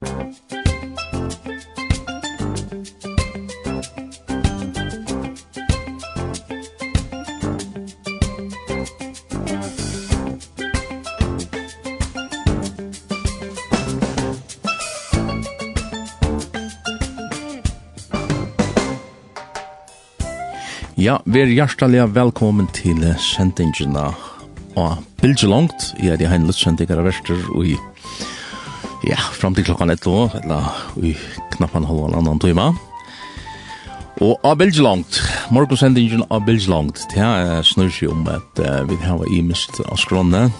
Ja, vi er hjertelig velkommen til sendingene av Bilgelongt. Jeg er Heinlund, sendinger av Vester og i ja, fram til klokkan 11, eller i knappan halvann annan tøyma. Og av Bilge Belgelangt, morgonsendingen av Bilge Langt, det er snurr seg om at uh, vi har i mist av skrånne,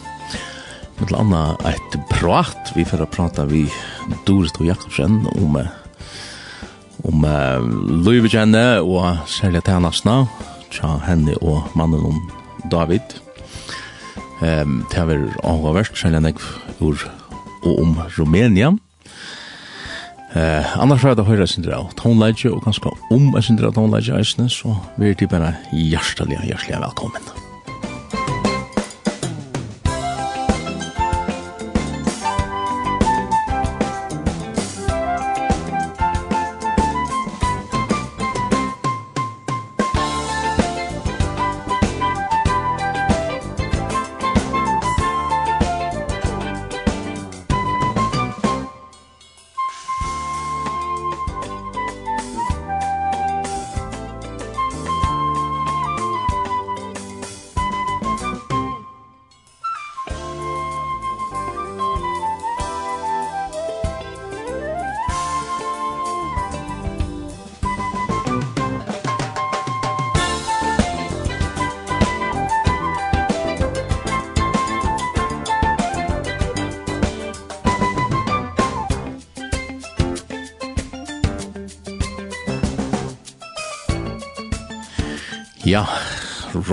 med landa et prat, vi får prata vi Dorit og Jakobsen om uh, om uh, løyvekjenne og særlig tjenestene, tja henne og mannen om David. Um, det har vært avhåverst, særlig enn jeg ur og om Rumænia. Eh, annars var det høyre sindra av tonleidje og ganske om sindra av tonleidje så vi er til bare hjertelig, hjertelig velkommen.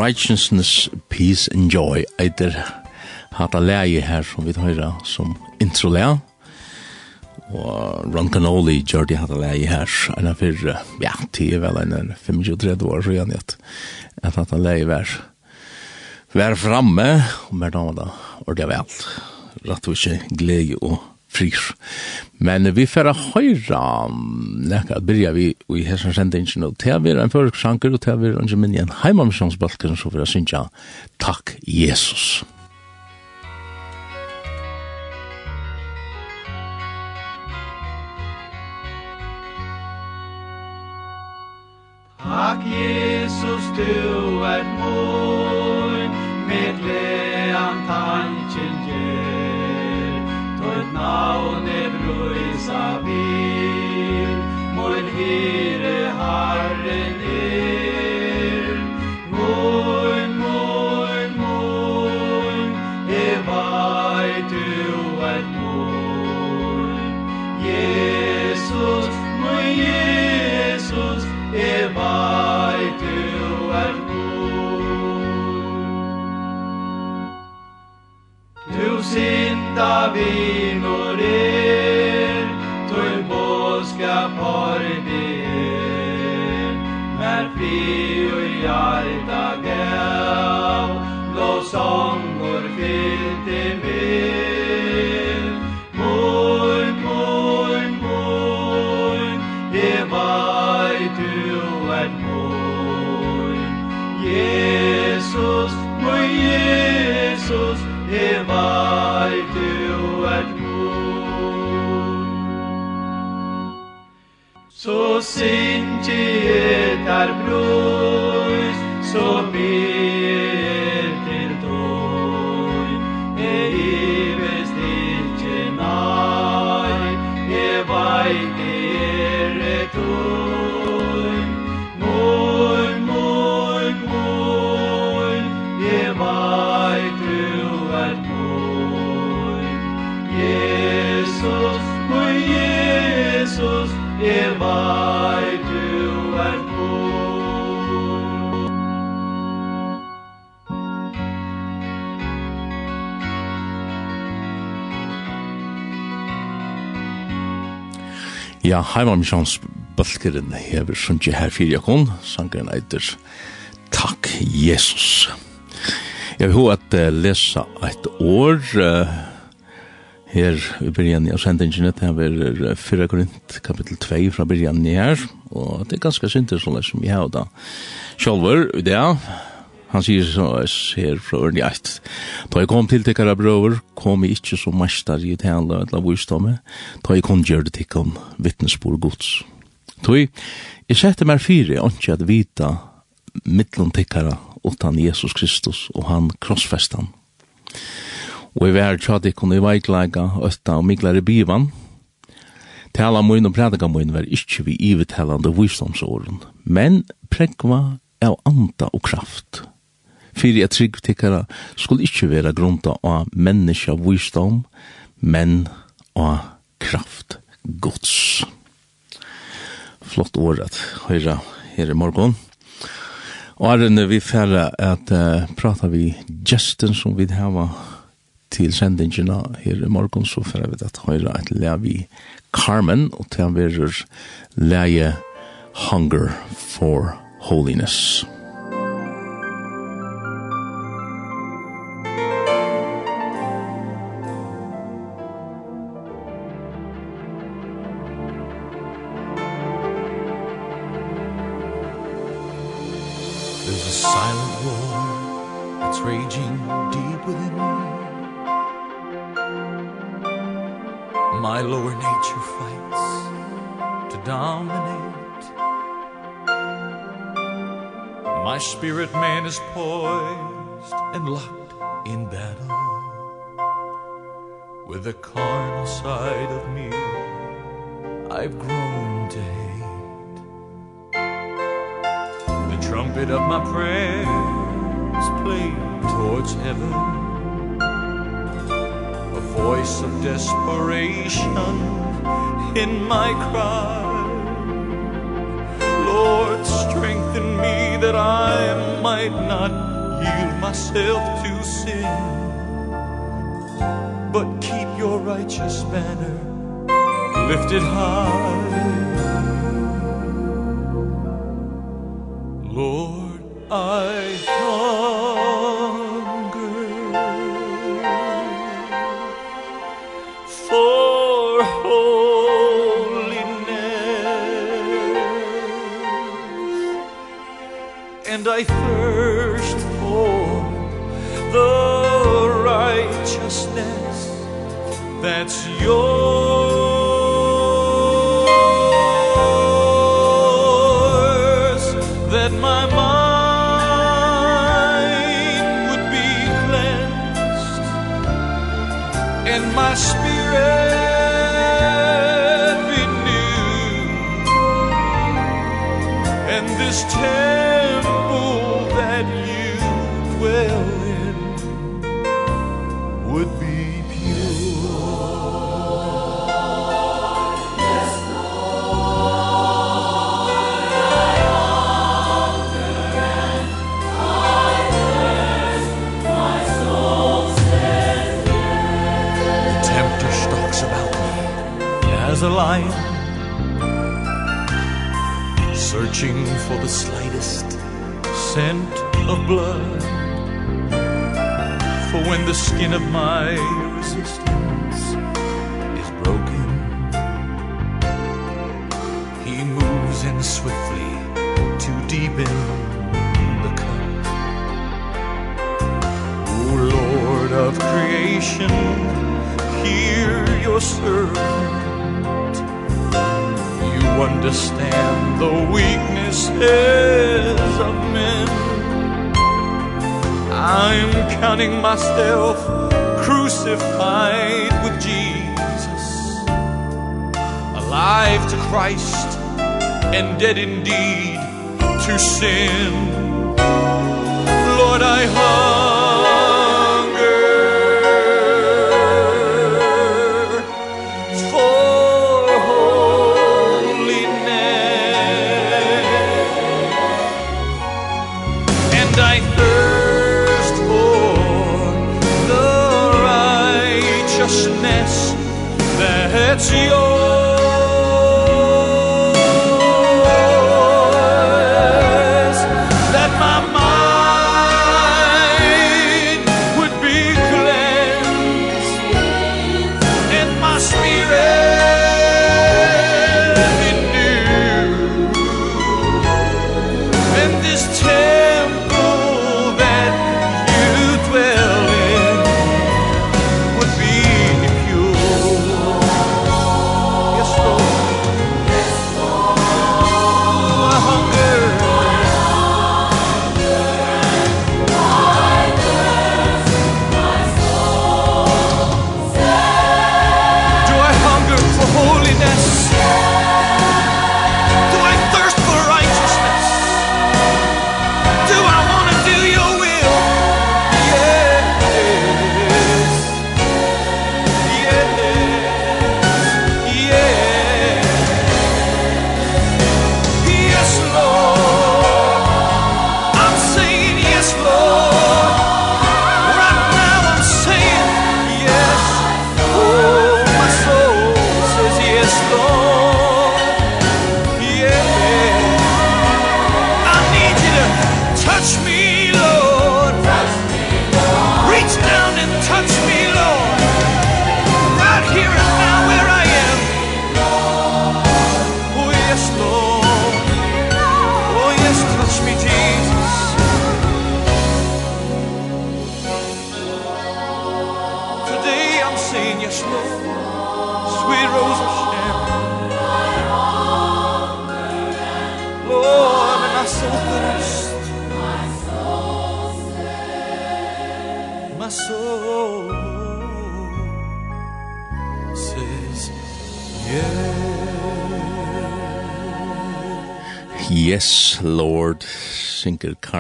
Righteousness, Peace and Joy eiter hata leie her som vi høyra som intro lea og Ron Canoli gjør de hata leie her enn for, ja, 10 vel enn 25-30 år så gjerne at at hata leie vær vær framme og mer damer da og det er vel rett og ikke glede og frir Men vi får høyra nekka at byrja vi i hessan sendingen og til vi er en fyrir sanker og til vi er en minn i en heimamisjonsbalken så for jeg synsja Takk Jesus. Takk Jesus du er moin med lean tanken gjer Tøyt navnet Ja, heimamisjonsbalkeren hever som ikke her fyrir jakon, sangren eitir Takk Jesus. Jeg vil at uh, lesa eit år uh, her i byrjan av sendingene, det er fyrra grunnt kapittel 2 fra byrjan her, og det er ganske syntes som jeg har da. Sjolver, det er, han sier så her fra Ørni eit, Da jeg kom til tikkara brøver, kom jeg ikke som mestar i tala eller vustomme, da jeg kun gjør det tikkum vittnesbord gods. Toi, jeg sette meg fire, ikke at vita mittlom tikkara utan Jesus Kristus og han krossfestan. Og jeg vær tjad ikkon i veikleika, østa og miklare bivan, tala mun og prædika mun var ikkje vi ivetalande visdomsåren, men prekva av anda og kraft. Fyri trygg tikkara skulle ikkje vera grunta av menneska visdom, men av kraft gods. Flott år at høyra her i morgon. Og er vi færre at uh, prata vi gesten som vi hava til sendingina her i morgon, så færre vi at høyra at lev Carmen, og til han verur leie Hunger for Holiness. Holiness. spears poised and locked in battle With the carnal side of me I've grown to hate. The trumpet of my prayers played towards heaven. A voice of desperation in my cry. might not yield myself to sin. But keep your righteous banner lifted high. counting myself crucified with Jesus. Alive to Christ and dead indeed to sin. Lord I hunger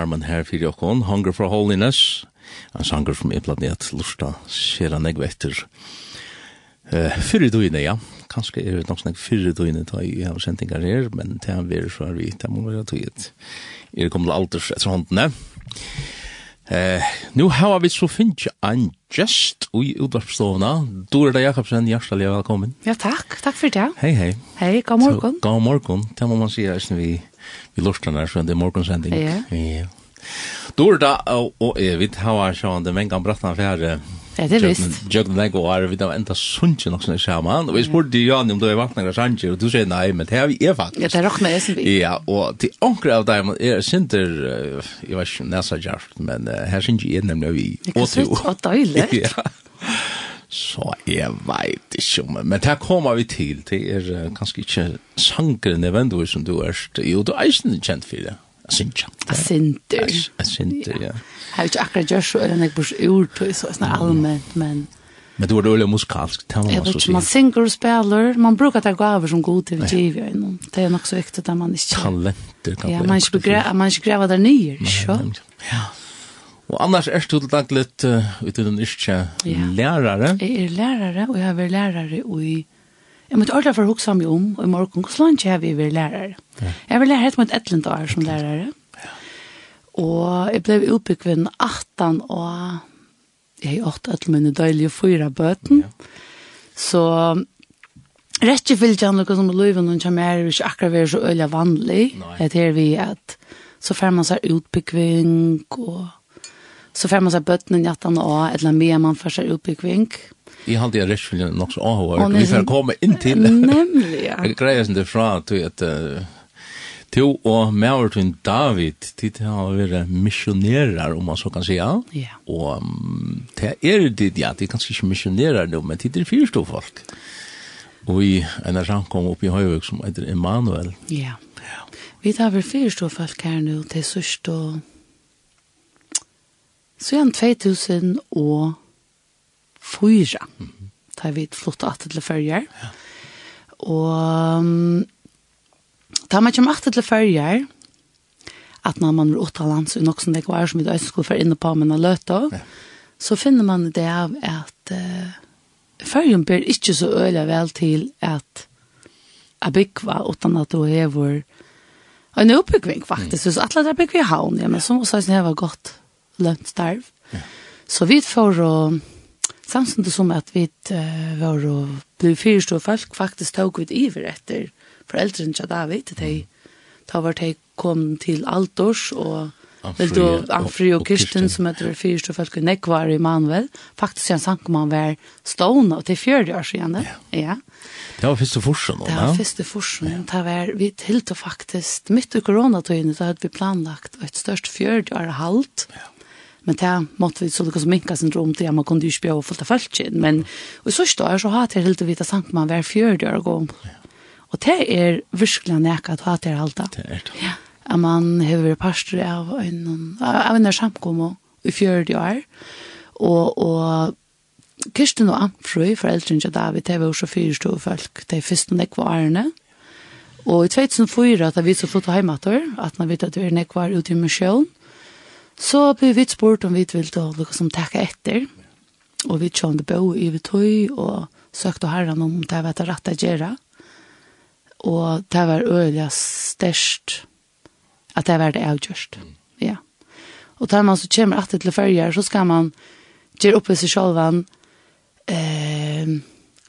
armen her fyrir okkon, Hunger for Holiness, en sanger som er blant ned lusta, ser Negvetter. Uh, fyrir døyne, ja, kanskje er det nok snakk fyrir døyne da jeg har sendingar her, men det er vi så er vi, det må være tøyet. Er det til alders etter håndene. Eh, nu har vi så finnes en gest i utvarpstovna. Dorda Jakobsen, hjertelig velkommen. Ja, takk. Takk for det. Hei, hei. Hei, god morgen. Så, god morgen. Det må man si her, vi vi lortar der, så det er morgonsending. Ja. ja. Dorda og Evit har sjåan det mengan brattan fjerde. Ja, det er visst. Jøgn deg og vi har enda sunnje nok sånne sjaman. Og Vi spurte Jan om du er vakna av sanger, og du sier nei, men det har vi er faktisk. Ja, det er råkna jeg som vi. Ja, og til anker av deg, er sinter, jeg vet ikke, nesa men her synes jeg nemlig vi. Og du. Og deilig. Ja. Så jeg vet ikke om Men det kommer vi til. Det er uh, kanskje ikke sangeren nødvendigvis som du er. Jo, du er ikke kjent for det. Jeg synes ikke. Jeg Asinja. Asinter. Asinter, ja. Jeg har ikke akkurat gjort så, eller jeg bors urtøy, så er det allment, men... Men du er dårlig musikalsk, det må man så si. Man synger og spiller, man brukar det gaver som god til TV, det er nok så viktig at man ikke... Talenter, kan man ikke... Ja, man ikke grever der nye, ikke? Ja, Og annars er du til dagligt uh, ute den ikke ja. lærere. Jeg er lærere, og jeg har vært lærere i... Jeg måtte ordentlig for å huske meg om, og i morgen, hvordan ikke har vi vært lærere? Ja. Jeg har vært lærere etter mot et eller år som lærere. Ja. Og jeg ble utbyggven 18 og jeg har åtte etter mine døylige fyra bøten. Ja. Så rett og slett noe som løyven og kommer er ikke akkurat være så øyelig vanlig. Nei. Det er vi at så får man seg utbyggving og så får man seg bøtten i hjertan og eller annet mye man får seg utbyggving. Jeg har jeg rett og nok så avhåret. Vi får komme inn til. Nemlig, ja. Jeg greier sånn det fra til at to og Mauer til David, de har vært misjonærer, om man så kan si, ja. Ja. Og det er det, ja, de er kanskje ikke misjonærer nå, men de er fyrstå folk. Og i en av kom opp i Høyvøk som heter Emanuel. Ja. Yeah. Vi tar vel fyrstå folk her nå, til sørst og Så igjen 2004, mm -hmm. da vi flyttet at til Førjer. Ja. Og da man kommer at til Førjer, at når man er utenlands, og nok som det var som vi da skulle være inne på, men har løtt av, ja. så finner man det av at uh, Førjen blir ikke så øyelig vel til at jeg bygger, utan at du hever en oppbygging faktisk, mm. så alle der bygger i havn, ja, men så som også har gått lønt starv. Ja. Så vi får å samtidig som at vi uh, var å bli fyrstå folk, faktisk tog vi iver etter foreldrene til David, de da var de kom til Altors, og Vel då Anfri och Kirsten som heter fyrst och folk neck Nekvar i Manuel. Faktiskt jag sank man var stone och till fjärde år sedan. Ja. ja. Det var första forsen. Det var första forsen. Det var vi helt faktiskt mitt i coronatiden så hadde vi planlagt ett störst fjörde år halt. Ja men det måtte vi så lukka minka syndrom til at man kunne jo ikke og fullt av fölkjen, men i sørste år så hatt jeg helt å vite sankt man var fjörde år gå. Og det er virkelig nekka at hatt jeg halda. Det er det. Ja, at man har vært pastor av en, av en samkom i fjörde år, og, og Kirsten og Amfrøy, foreldren til David, det var også fire store folk, de første nekva årene, Og i 2004 da vi så flyttet hjemme at når vi tatt vi nekvar ute i misjon, Så ble vi spurt om vi ville da liksom takke etter. Og vi kjønte bo i vi tog og søkte herren om det var det rette å gjøre. Og det var øyelig størst at det var det avgjørst. Ja. Og tar man så kommer etter til ferger, så skal man gjøre opp i seg selv eh,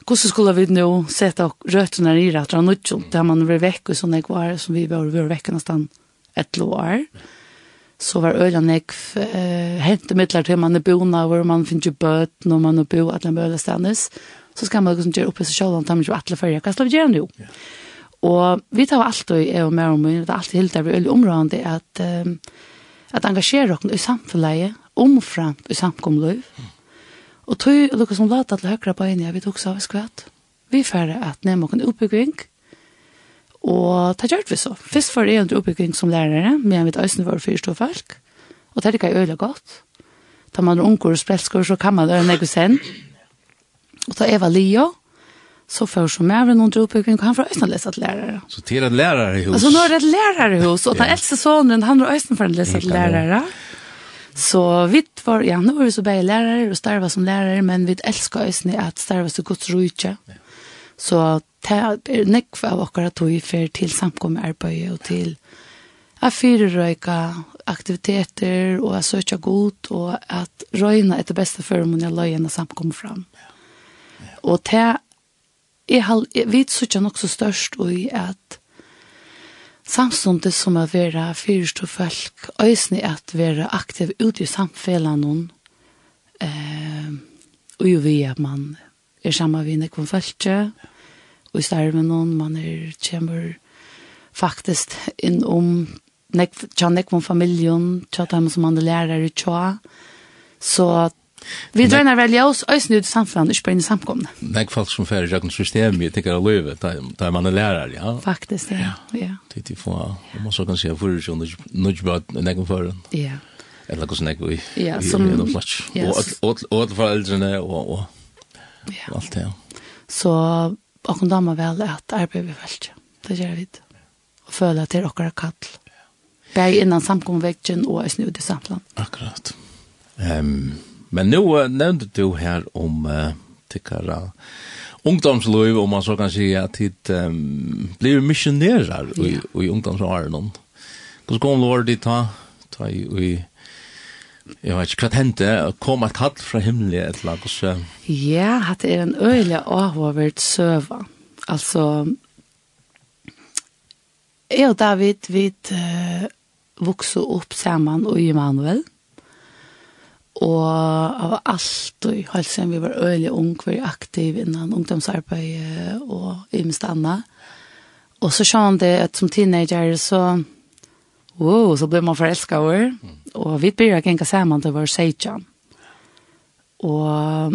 hvordan skulle vi nå sette røttene i rett og nødgjort, der man var vekk og sånne kvar som vi var vekk nesten et lår. Ja så var øyla nekv eh, hente midler til man er bona hvor man finner bøt når man er bo at man bøler stendes. så skal man liksom gjøre oppe seg selv om man ikke alle fører hva skal vi gjøre nå? Ja. og vi tar alltid jeg og mer og om det er alltid helt der vi øyla områdende at um, at engasjere oss i samfunnet omframt i samkomløyv mm. og tog dere som lata til høyre på en jeg vi tok så vi skvatt vi færre at nemme oss en utbygging Og det gjør vi så. Først var det under oppbygging som lærere, men vi øyne var fyrst og folk. Og det er øyla godt. Da man er unger og spredskår, så kan man det en sen. Og da Eva Lio, så får som mer någon under oppbygging, han får øyne lese til lærere. Så til en lærerhus? Altså nå er det et lærerhus, og den eldste sonen, han har øyne for en lese til lærere. Så vi var, ja, nå var vi så bare lærere og starva som lærere, men vi elsker øyne at starva så godt rujtje. Ja. Så det er nekv av okkar at vi fer til samkomme arbeid og til at fyrirrøyka aktiviteter og at søkja god og at røyna etter beste føremån jeg løyene samkomme fram. Ja. Ja. Og det er hal, vi søkja nok så størst og i at samståndet som å være fyrst og folk, øyne at være aktiv ute i samfellene eh, og jo vi at man er sammen med nekvom følge, og i starven noen, man er kommer faktisk inn om nek, tja nek om familien, tja dem som man lærer i tja. Så vi drøyner vel jeg oss, øyne ut i samfunnet, ikke bare inn i samkomne. Nek folk som færre jakken system, jeg tenker av løyve, da man er lærer, ja. Faktisk, ja. ja. Det er få, og man så kan si, for ikke nødvendig bare nekken om. Ja. Eller hvordan som nek vi, ja, som, vi er noe flats. Og alle foreldrene, og, og, og alt det, ja. Så og kun damer vel at arbeid vi vel Det gjør vi det. Og føler at det er okkara kall. Beg innan samkomvekjen og i snudig samtland. Akkurat. Um, men nå uh, nevnte du her om uh, tykkara ungdomsløyv, om man så kan si at hit um, blir missionerar i, ja. i ungdomsåren. Hvordan kom du over dit da? Ta i, i Jeg vet ikke hva hendte, kom et kall fra himmelen et eller annet. så... Ja, det er en øyelig avhåvert søva. Altså, jeg og David, vi uh, vokste opp sammen og Emanuel. Og av alt og helt siden vi var øyelig ung, var aktiv innan ungdomsarbeid og i minst. Og så skjønte det, at som teenager så, wow, så blir man forelsket over. Mm Og vi byrja genga sammen til vår seitjan. Og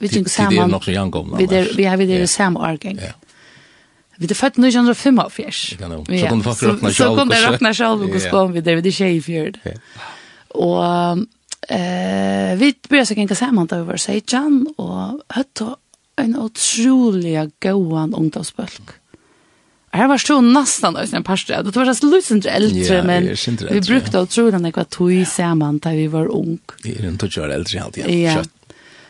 vi genga saman... Det er nok så jankomna. Vi er, vi er, vi er samme årgeng. Ja. Vi er født 1945. Så kunne folk råkna sjalv. Så kunne det råkna sjalv og skån vi der, vi er tjej i fjord. Og vi byrja så genga saman vi var seitjan, og høtt en utrolig gåan ungdomsbølg. Her var stod nästan då sen pastor. Det var så lusent ja, men vi brukte att tro den där tog samman da vi var ung. Det är inte jag eldre helt igen. Ja. Kjøtt.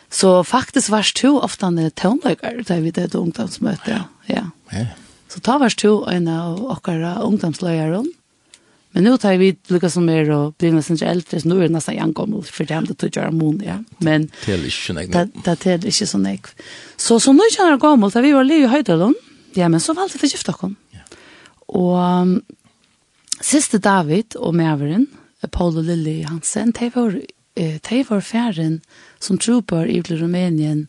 Så faktisk var stod ofta en tonlökar da vi det ungdomsmøte. Ja. Ja. Så ta var stod en av våra ungdomslöjare. Men nu tar vi lika som er og blir nesten ikke eldre, så nu er det nästan jag gammal för det til å gjøre mån ja. Men det er ikke så näck. Det er ikke så näck. Så som nu kjenner jag gammal där vi var ju i Mm Ja, men så valgte vi gift dere. Ja. Og um, siste David og Mæveren, Paul og Lilly Hansen, de var, de var færen som trooper i Rumænien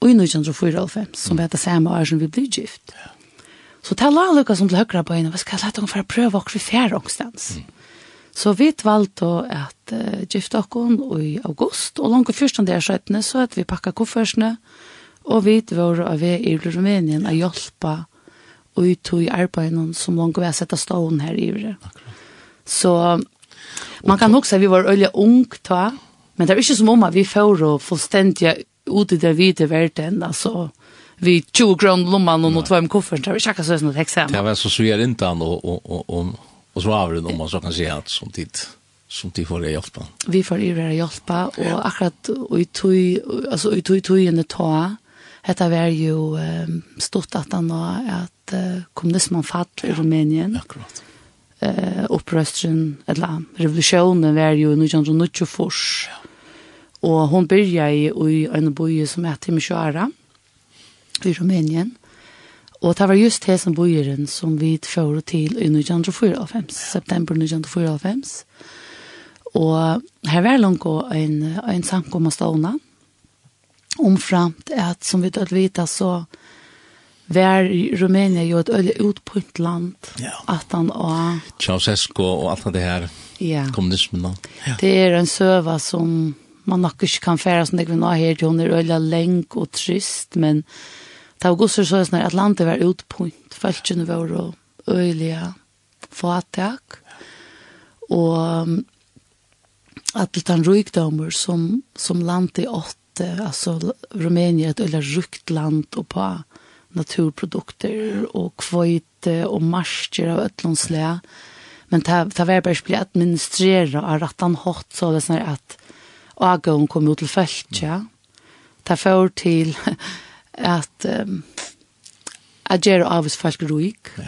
og i 1994, som var det samme år som vi ble gift. Så det la lukka som til høyre på henne, hva skal jeg lette henne for å prøve hva vi fære ångstens? Så vi valgte at uh, gifte oss i august, og langt først om det er skjøttene, så at vi pakket koffersene, og Og vi var av vi i Rumänien å hjelpe og vi tog i arbeidene som langt vi har sett av stålen her i det. Så man kan også si vi var øye ung ta, men det er ikke som om at vi får fullstendig ut i det hvite verden, altså vi 20 kroner lomman og noe tvær med kofferen, det er ikke akkurat sånn at jeg ser. Det var så sver ikke han og, og, og, og, og så var det om man så kan si at som tid som de får hjelpa. Vi får i hjelpa, og akkurat og i tog, altså i tøy tøyene ta, Hetta var jo um, stort at han nå at uh, kommunismen fall i Rumänien. Akkurat. Eh upprösten eller revolutionen var ju i 1924. nu. Ja. Och hon började i, i en by som heter Timisoara i Rumänien. Og det var just det som bojeren som vi fører til i 1994, september 1994. Og her var langt en, en sank om å stående omframt at som vi død vita så var Rumænia jo et øye utpunkt land ja. at han og Ceausescu og alt det her ja. kommunismen da. Ja. det er en søva som man nok ikke kan fære som det vi nå her til hun er øye lenk og trist men det var gosser så sånn at landet var utpunkt følgene var øyelige fatak og at den rykdommer som, som landet åtte uh, alltså Rumänien är ett ölla rukt land och på naturprodukter och kvite och marscher av ötlonslä. Men ta ta värbärs blir administrera av rattan hot så det snär att agon kom ut till fält ja. Ta för till att um, agera avs fast ruik. Ja.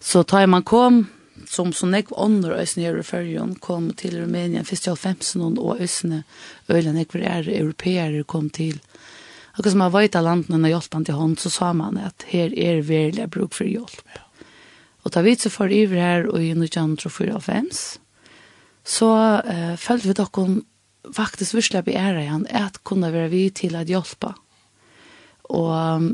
Så tar man kom som så nekv ånder øyne i Euroferien kom til Rumænien først i halvfemsen og øyne øyne var er europeere kom til. Og som har vært av landene og hjelpen til hånd så sa man at her er virkelig bruk for hjelp og da vi så for iver her og i 1904 så uh, følte vi dere faktisk virkelig beæret igjen at kunne være vi til å hjelpe og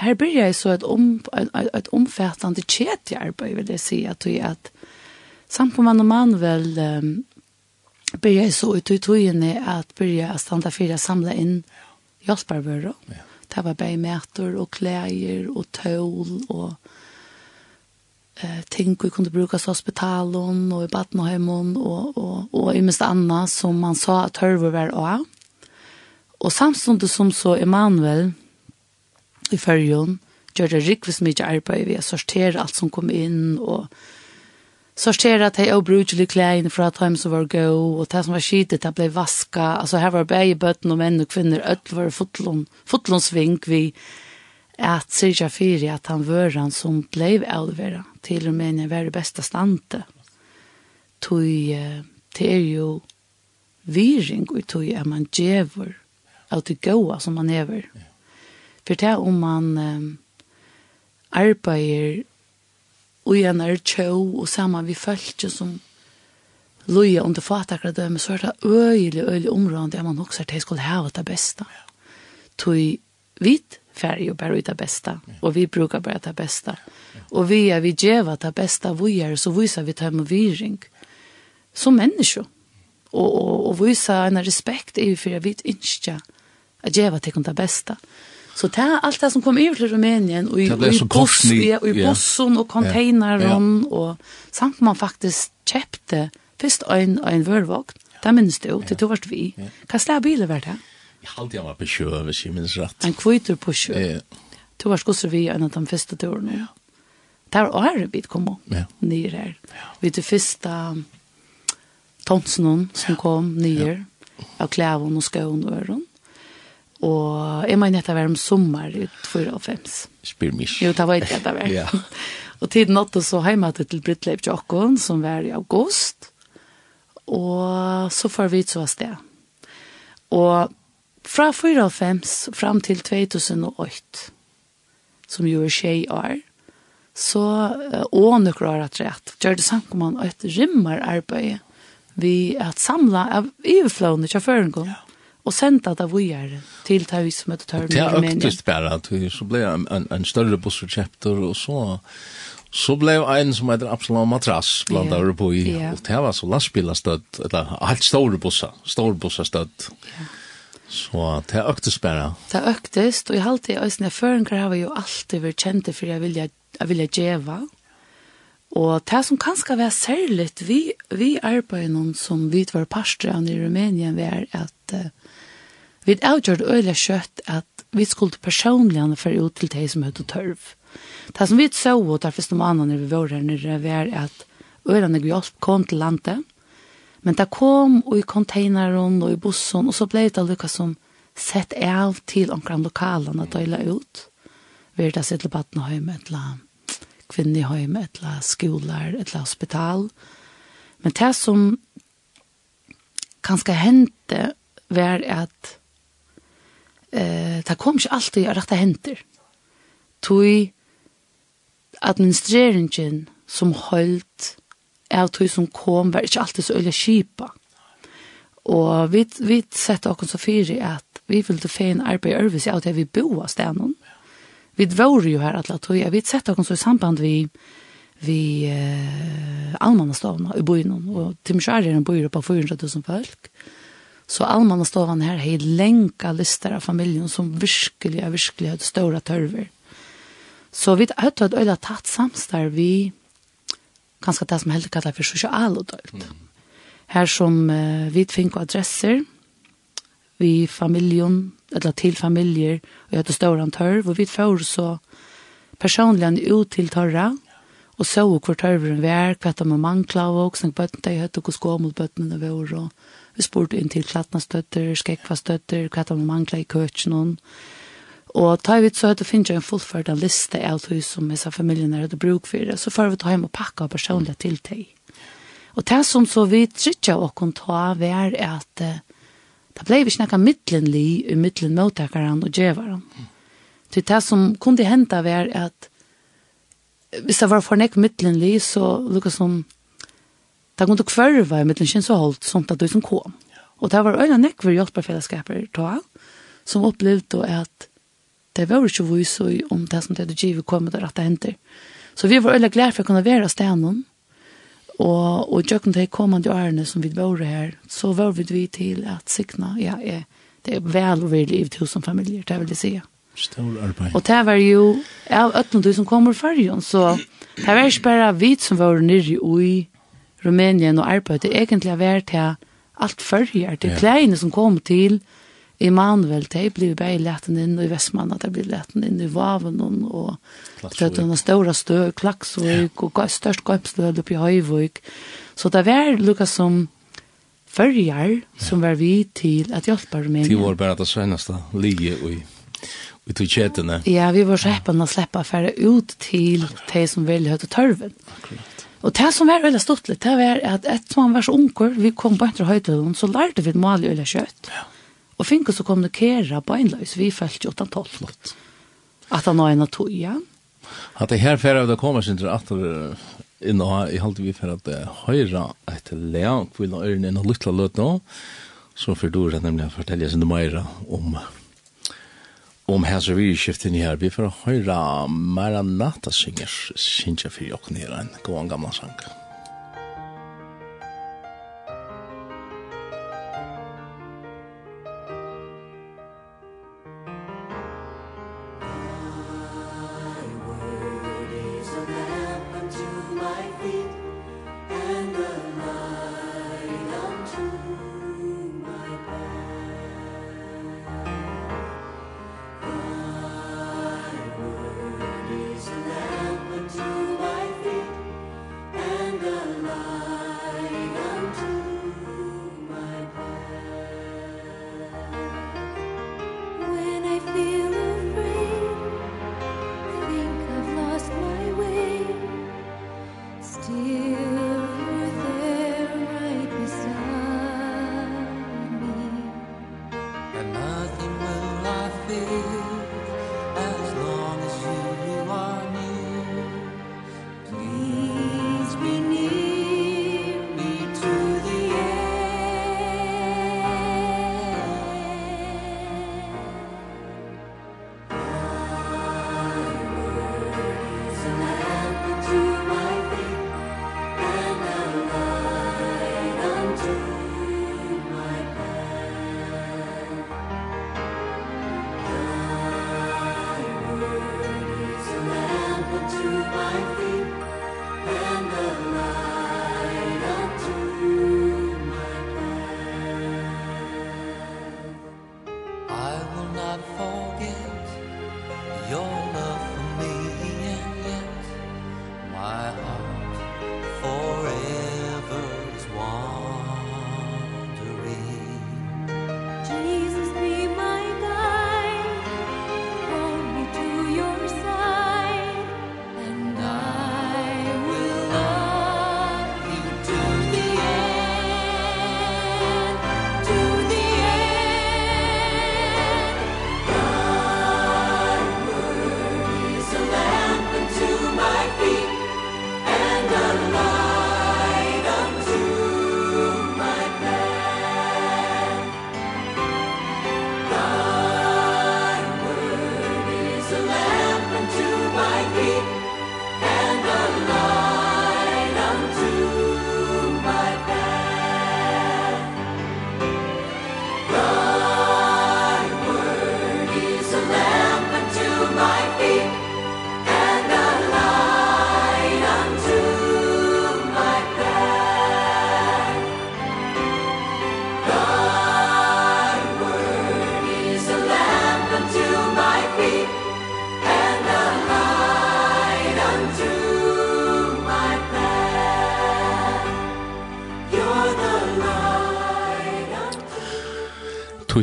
her blir jeg så et, om, ett, ett omfattande kedje arbete vill jag säga att, at samt på man og man väl um, blir jeg så ut i togene att börja stanna för att samla in hjälparböror. Ja. Det var bägmätor och kläder och tøl och eh ting vi kunde bruka så hospitalen och i Batnahemon och och och i mest annat som man sa att hörver var av. Och samstundes som så Emanuel i fyrjon, gjør det rikvis mye arbeid ved å sortere alt som kom inn, og sortera att jag brukade kläder för att hem så var gå, och det som var skit det blev vaska alltså här var bäge bötten och män och kvinnor öll var fotlon fotlonsvink vi at Sirja Fyri, at han var han som blev äldre til og med när var det bästa stante tog det er jo viring og tog er man jävor av det goa som man hever. Ja. For det om man um, arbeider og igjen er tjå og sammen vi følger som loja under fatakradømme, så er det øyelig, øyelig område der man også at det skulle ha det bästa. Tøy vit färg och bara ut det bästa. Och vi brukar bara det bästa. Och vi är vi djeva det bästa vi är så visar vi dem och vi. Som människor. Och, och, och visar en respekt i för att vi inte att geva det bästa. Så det er alt det som kom iver til Rumänien, og i, det det i, buss, i, i yeah. bussen og containeren, yeah. og samt man faktisk kjøpte først en, en vørvogn, ja. det minnes du, til du var vi. Ja. Hva slags biler var det? Jeg halte jeg var på sjø, hvis jeg minnes rett. En kvitter på sjø. Ja. Du var skosser vi en av de første turene. Ja. Det var året vi kom ja. nye her. Ja. Vi til første tonsen som kom nye, ja. av klæven og skøven og øren. Og jeg mener dette var om sommer i 94. Spyr mig. Jo, det var ikke det var. ja. Og tiden åtte så hjemme til Brittleif Jokken, som var i august. Og så får vi så av sted. Og fra 94 fram til 2008, som jo er tjej år, så, og nøkker år at rett, gjør det samt om man et rymmer arbeid vi at samla av iverflående kjøføringen. Ja og sendte det vidare til det hus som heter Törn. Det er øktest bare, att vi så ble en, en, en større bussreceptor og så. Så blev en som heter Absalom Matras bland yeah. på i. Yeah. og det var så lastbilastöd, eller helt stora bussar, stora bussastöd. Yeah. Så det øktes bare. Det øktes, og jeg halte i øyne føringer har jo alltid vært kjente for jeg vilja, jeg vilja djeva. Og det som kanskje var særlig, vi, vi arbeider noen som vi var parster av i Rumænien, vi er at uh, Vi avgjørte øyla kjøtt at vi skulle personlig for ut til de som høyde tørv. Det som vi så og der første måneden vi var her nere, var at øyla hjelp kom til landet, men det kom og i containeren og i bussen, og så ble det lykka som sett av til omkring lokalene at øyla ut. Vi er det sitt til Battenhøyme, et eller kvinnehøyme, et eller skoler, et eller hospital. Men det som kanskje hendte var at eh, det kom ikke alltid å rette henter. Tui administreringen som holdt av tui som kom var ikke alltid så øyla kjipa. Og vi, vi sette oss så fyri at vi ville fein arbeid i Ørvis av det vi bo av stenen. Vi dvore jo her alle tui, vi sette oss så i samband vi vi eh, allmannastavna i byen, og Tim Kjær er en byer på 400 000 folk. Så allmanna stovan här har länka lister av familjen som virkelig virkelig har stora törver. Så vi har ett øyla tatt samstar vi ganska det som helst kallar för socialodöjt. Mm. Här som uh, vi fick adresser vi familjen, eller til familjer och jag hade stora törv og vi får så personligen ut til törra og så hvor tørveren vi er, hva de må mangla og snakke bøttene, jeg hørte hva skå mot bøttene vi er, og Vi spurte inn til klatnastøtter, skekvastøtter, hva de manglet i køtjen Og ta vi så at det finnes en fullført en liste av hus som disse familiene hadde bruk for det, så får vi ta hjem og pakke personlig til deg. Og det som så vi trykker og kan ta, var at uh, det ble vi snakket midtlenlig i midtlen mottakeren og djeveren. Til det som kunne hente var at hvis det var for nek midtlenlig, så lukket som Det kunne kvarva i mittlen kjens og holdt sånt at du som kom. Og det var øyne nekver hjelperfellesskaper ta, som opplevde at det var ikke vis om det som det hadde givet kom og at det henter. Så vi var øyne glede for å kunne være stenen, og, og jøkken til kommande årene som vi var her, så var vi til at sikna, ja, jeg, det er vel og vel i tusen familier, det vil jeg si. Stor arbeid. Og det var jo, av ja, du som kommer før, så det var ikke bare vi som var nere i Rumänien och arbete egentligen var till allt förrjar till kleine som kom till Emanuel det blev bara lätten in i Västmanna det blev lätten in i Vaven och det den stora stö klaxvik och störst gapstöd uppe i Höjvik så det var Lukas som förrjar som var vi till att hjälpa Rumänien. Till var bara det senaste lige och vi tog kjetene. Ja, vi var skjeppene å slippe å fære ut til de som ville høyde tørven. Akkurat. Og det som var veldig stort litt, det var at etter man var så unger, vi kom på etter høytelen, så lærte vi å male øyne kjøtt. Ja. Og fikk oss å kommunikere på en løs, vi følte jo utan tolv. Flott. At han var en av tog igjen. At det her ferdig av det kommer sin til at det inne og i halte vi for at høyre et leak vil ha ørene inn og lytte løt nå, så får du rett nemlig å fortelle sin meira om om hans og vi skiften her. Vi får høre Maranata synger, synger for jokken her, en god gamla sang. Musikk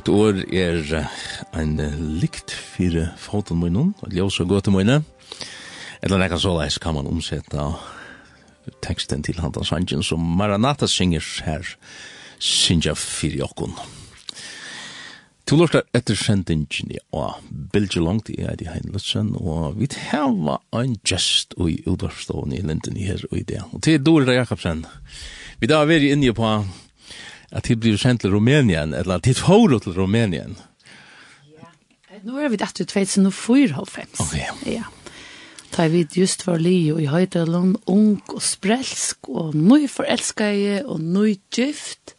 Mitt år er en likt fire foten min noen, og ljøs og gåte mine. Eller nekka så leis kan man omsette teksten til Hanta Sanjen som Maranata synger her, Sinja fire jokken. To lortar etter sendingen og Bilge Langt i Eidi Heinlutsen, og vi teva en gest ui utvarstående i Linden i her og i det. Og til Dore Jakobsen, vi da er vi inne på at de blir sendt til Rumänien, eller at de får til Rumänien. Ja. Nå er vi dette ut 2004, halvfems. Ok. Ja. Da er vi just var li og i Høydalen, ung og sprelsk, og nøy forelskede, og nøy gift,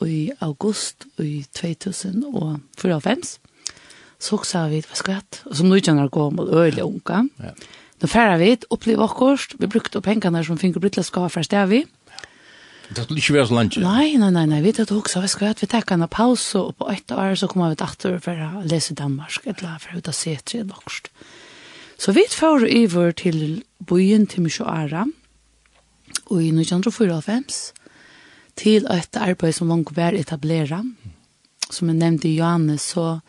og i august og i 2004, så sa vi, hva skal jeg hatt? Og som nøy kjenner gå mot øyelig unga. Ja. Nå færre vi, opplevde akkurat, vi brukte pengene som finner brytla skal fra stedet vi, Det skulle ikke være så langt. Nei, nei, nei, nei. Vi tar også, vi skal at vi tar en pause, og på ett år så kommer vi etter for å lese Danmark, eller for å se tre nokst. Så vi får over til byen til Mishoara, og i 1994, til et arbeid som langt var etableret. Som jeg nevnte i Johannes, så,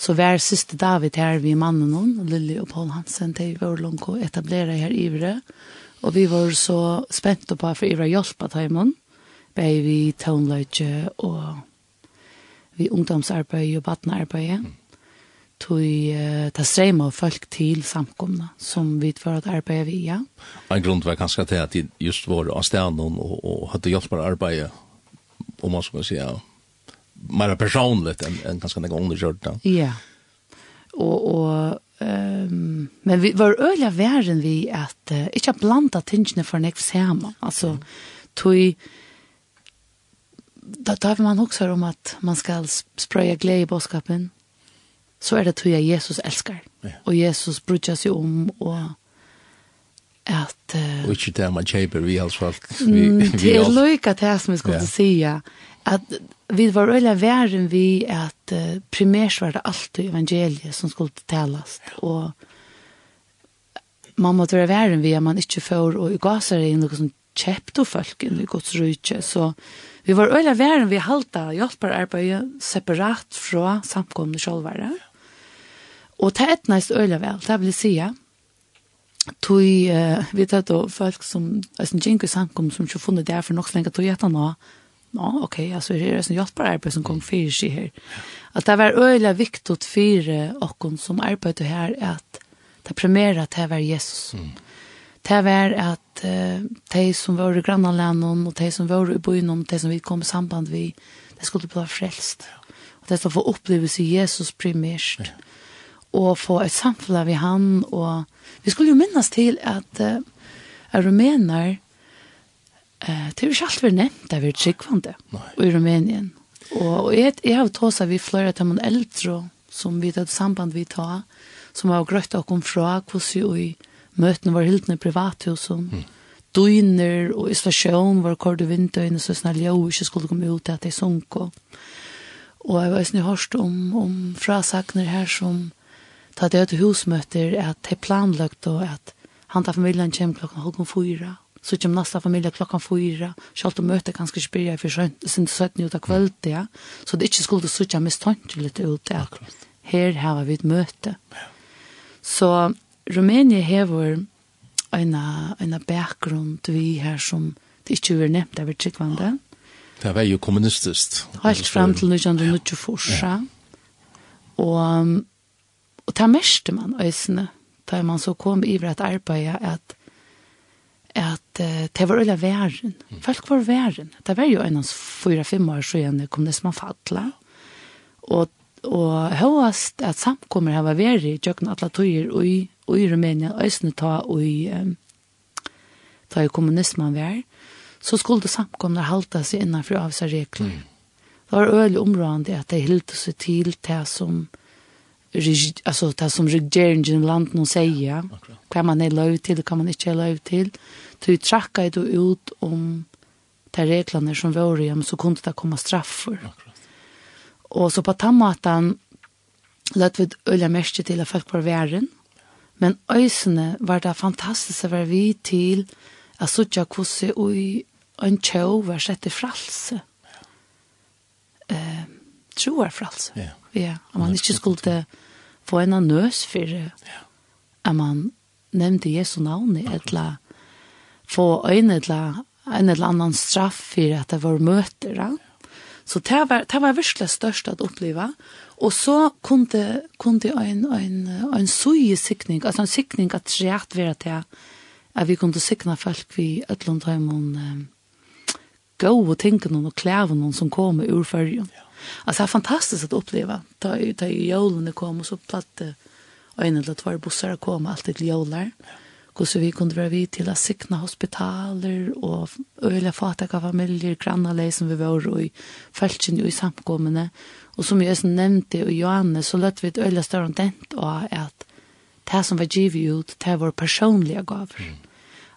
så var siste David her, vi mannen hon, Lilly og Paul Hansen, til vi var langt å etablere her i Ivre, og Og vi var så spente på for jeg hjelpe til dem. Taimon. Vi tånløyde og vi ungdomsarbeid og badnearbeid. Mm. Tog uh, ta strema folk til samkomna som vi var at arbeid via. ja. En grunn var kanskje til at de just var av stedet og, og hadde hjelp med arbeid, om man skulle si, ja, mer personligt enn en ganske en gang någon under Ja. Og, og Um, men vi var øyla væren vi at uh, ikke blanda tingene for nek saman. Altså, tog da tar man også om at man skal sprøye glede i bådskapen, så er det tog jeg Jesus elskar. Ja. Og Jesus brukar seg om, og at... Uh, og ikke det man kjøper vi alls folk. Vi, det er løyka det som jeg skulle yeah. säga at vi var øyla væren vi at uh, primært var det alltid evangeliet som skulle talas, og man måtte være væren vi at man ikke får og i gasar inn noe som kjepte folk inn i gods rydtje, så vi var øyla væren vi halta hjelpararbeidet separat fra samkomne sjolvare. Og det er etnast øyla vel, det vil jeg sija, tui uh, vi tar då folk som alltså jinko sankom som ju funnit där för något länge tog jätta nå. Ja, okej, alltså det är sån hjälpbar arbete som kom för sig här. Att det var öliga viktigt för och som arbetar här att ta premiera att det var Jesus. Mm. Det var att uh, de som var i grannanländen och de som var i byn om de som vi kom i samband vi det skulle bli frälst. Och det skulle få upplevelse Jesus primärt och få et samfunn vi han och vi skulle ju minnas till att uh, rumener, eh det är vi allt nevnt, det er vi tryggvande i Rumänien. Och jag jag har tåsa vi flere til man äldre som vi det samband vi tar som har grøtt och kom fra, hvordan ju i möten var helt i privathusen, mm. døgner och isolasjon, var kort och vinter inne så snäll jeg ikke skulle komme ut til at jeg sunk. sunko. Och jag har ju hört om, om frasakner här som ta det til husmøter at det er planlagt og at han tar familien kjem klokken halv fyra. Så kjem nasta familie klokken fyra. Sjalt og møte ganske spyrja for sjønt, sin 17 ut av kvöld, ja. Så det ikke skulle sutja mistanke litt ut at her har vi et møte. Så Rumænia hever en, en bakgrunn vi her som det ikke er nevnt av tryggvande. Det var jo kommunistisk. Helt frem til 1924. Ja. Og Og det meste man øsene, da man så kom iver at arbeid, at, at uh, det var øyla væren. Folk var væren. Det var jo en av fyra-fem år siden kom det som fattla. Og, og høyast at samkommer har vært væri i Jøkken Atlatøyer og i, og i Rumænia, øsene ta og i, um, ta i kommunismen vær, så skulle det samkommer halta seg innenfor av seg regler. Mm. Det var øyla områdende at det hilde seg til det som rigid, alltså det som regeringen land nu säger. Ja. Kan man är lov till, kan man inte är lov till. Du trackar då ut om de reglerna som var i, så kunde det komma straffer. Och så på maten lät vi öliga mest till att folk var värren. Men ösene var det fantastiskt att vara vi till att sutja kusse och i en tjov var sett i fralse. Ja. Eh, troar fralse. Ja. Ja, om man ikke skulle få en nøs for ja. at man nevnte Jesu navn, eller få øyne eller en eller annan straff for at det var møter. Ja. Så det var, det var virkelig størst at oppleve. Og så kunde, kunde en, det en, en, en søyesikning, altså en sikning at rett være til at vi kunne sikne folk vi øtlund har en um, gode tingene og klævene som kom ur førjen. Ja. Alltså det är fantastiskt att uppleva. Ta ta julen kom och så platte en eller två bussar kom alltid till jular. Och så vi kunde vara vid till att sikna hospitaler och öliga fataka familjer, grannalej som vi var i fältsin och i samkommande. Och som jag sen nämnde och Johanne så lät vi ett öliga större dent och att det som var givet ut, det var personliga gaver. Mm.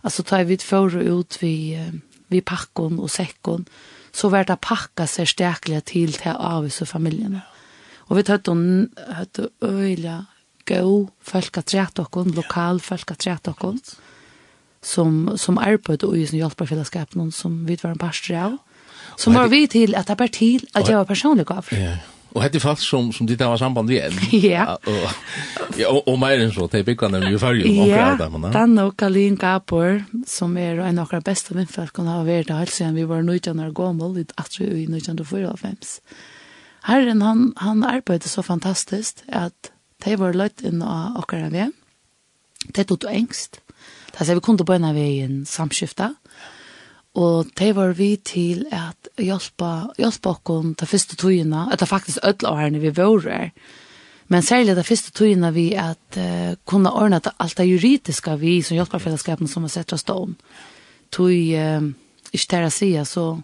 Alltså tar vi ett förr ut vid, vid packon och säckon. Och så var det pakka seg sterkelig til til avvis og familiene. Og vi tatt hon høtt øyla gå folk at træt okkon, lokal folk at træt okkon, som, som arbeid og i sin hjelperfellesskap, noen som vi var en parstri av. Som var vi til at det var til at jeg var personlig gav. Ja, ja. Og hette folk som som ditt var samband igjen. Ja. Ja, og, og mer enn så det er han vi för om och alla där men. Dan och Kalin Gabor, som er en av de beste vänner kan ha varit där sen vi var nöjda när gammal i att vi i nöjda för av fems. Herren han han arbeidde så fantastisk at de var lätt inn av akkurat vi. Det tog engst. Det så vi kunde på en av veien samskifta. Mm Og det var vi til at hjelpa, hjelpa okken de første togene, etter det faktisk ødla årene vi vore, Men særlig de første togene vi at uh, kunne ordne alt det juridiske vi som hjelperfellesskapen som har sett oss stående. Tog, uh, ikke til å si, så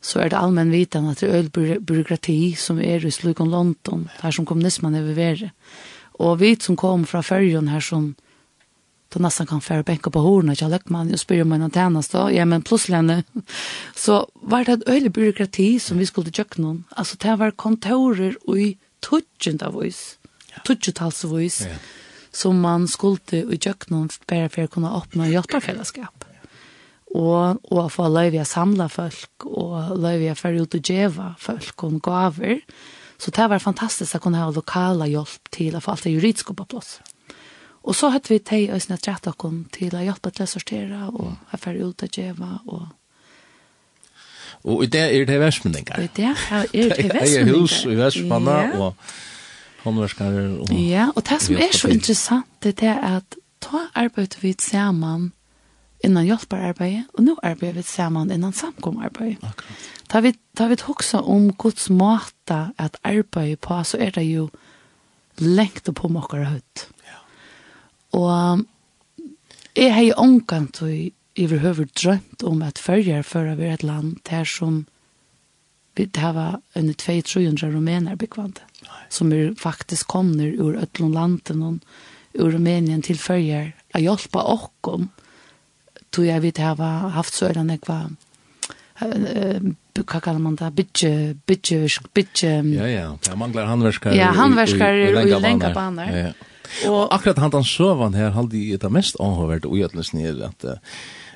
så er det allmenn viten at det er byråkrati som er i slukon London, her som kommunismen er ved Og vi som kom fra Førjon her som då nästan kan färra bänka på horna jag lägger man och spyr man antennas då ja men plötsligt så var det ett öjlig byråkrati som vi skulle tjöka någon alltså det var kontorer och i tutchen av oss tutchetals av oss ja. som man skulle tjöka någon bara för att kunna öppna hjälparfällskap og og få lov å samla folk og lov å fære ut og djeva folk og gaver. Så det var fantastisk å kunne ha lokala hjelp til å få alt det juridiske på plass. Og så hadde vi teg og sånne trett okkom til å hjelpe til å sortere og ha færre ut av djeva og Og i det er det versmenninger. I det er det versmenninger. Det er hus i versmenna og håndverskere. Og... Ja, og det som er så interessant det er at ta arbeidet vi sammen innan hjelpararbeidet, og nå arbeider vi sammen innan samkomarbeid. Akkurat. Da vi, da vi hoksa om Guds måte at arbeide på, så er det jo lengt på mokkere høyt. Og jeg har jo omgang til overhøver drømt om at følger å være et land der som vi har en 200-300 rumener bekvante. Som er faktisk kommer ur Øtlund landen og ur Rumenien til følger å hjelpe åkken tror jeg vi det har haft så eller jeg var hva kallar man det, bitje, bitje, bitje. Ja, ja, det manglar handverskar. Ja, handverskar i, i, i, i, i, i, i, i, i, i, i, Og, akkurat han den søvan her halde i det mest anhøvert og gjøtles nere at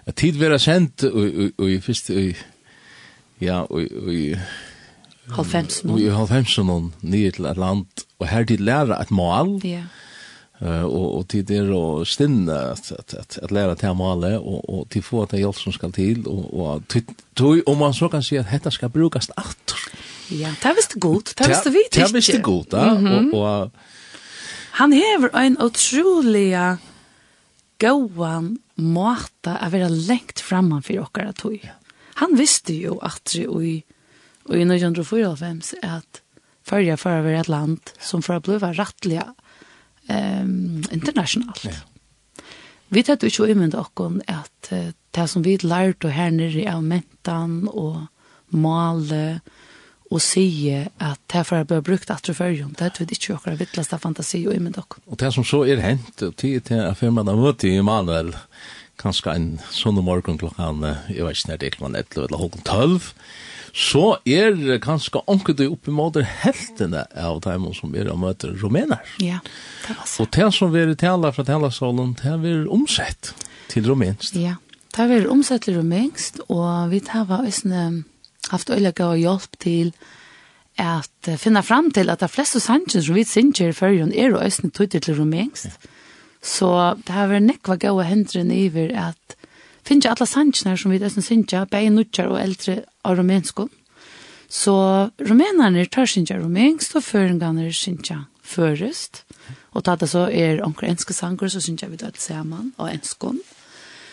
at tid vera sendt og i fyrst i ja og i halvfemsen og i halvfemsen og nye til et land og her tid læra et mål ja og og tid er å stinne at at at, at læra til målet og og til få at hjelp som skal til og og tøy om man så kan si at dette skal brukast aftur. Ja, det visste godt, det visste vi ikke. Det visste godt, ja. Og, og Han hever en utrolig gåan måte å være lengt framman for okkara tog. Han visste jo at det i, i 1994 at Førja for å være et land som for å bli rettelig um, internasjonalt. Ja. Vi tatt jo ikke umynda okkon at uh, det som vi lærte her nere av mentan og male og sige at det for jeg bør brukt at du følger om det, det er ikke akkurat vittleste fantasi og imen dere. Og det som så er hent, og tid til at firmaet har møtt i Emanuel, kanskje en sånn morgen klokken, jeg vet ikke når det er klokken 11 eller klokken 12, så er kanskje anker du oppe mot heltene av dem som er og møter rumener. Ja, det var så. Og det som vi er tala fra talasalen, det er omsett til rumensk. Ja, det er omsett till rumensk, og vi tar var haft øyla gav hjelp til at finna fram til at de fleste sannsyn som vi synger i førjen er og øyne tøyder til rumengst. Så det har vært nekva gav og hendren iver at finnes alle sannsyn som vi øyne synger, bare nødger og eldre av rumenskene. Så rumenerne tar synger rumengst, og føringene synger først. Og tatt så er onker enske sanger, så synger vi det sammen, og enskene.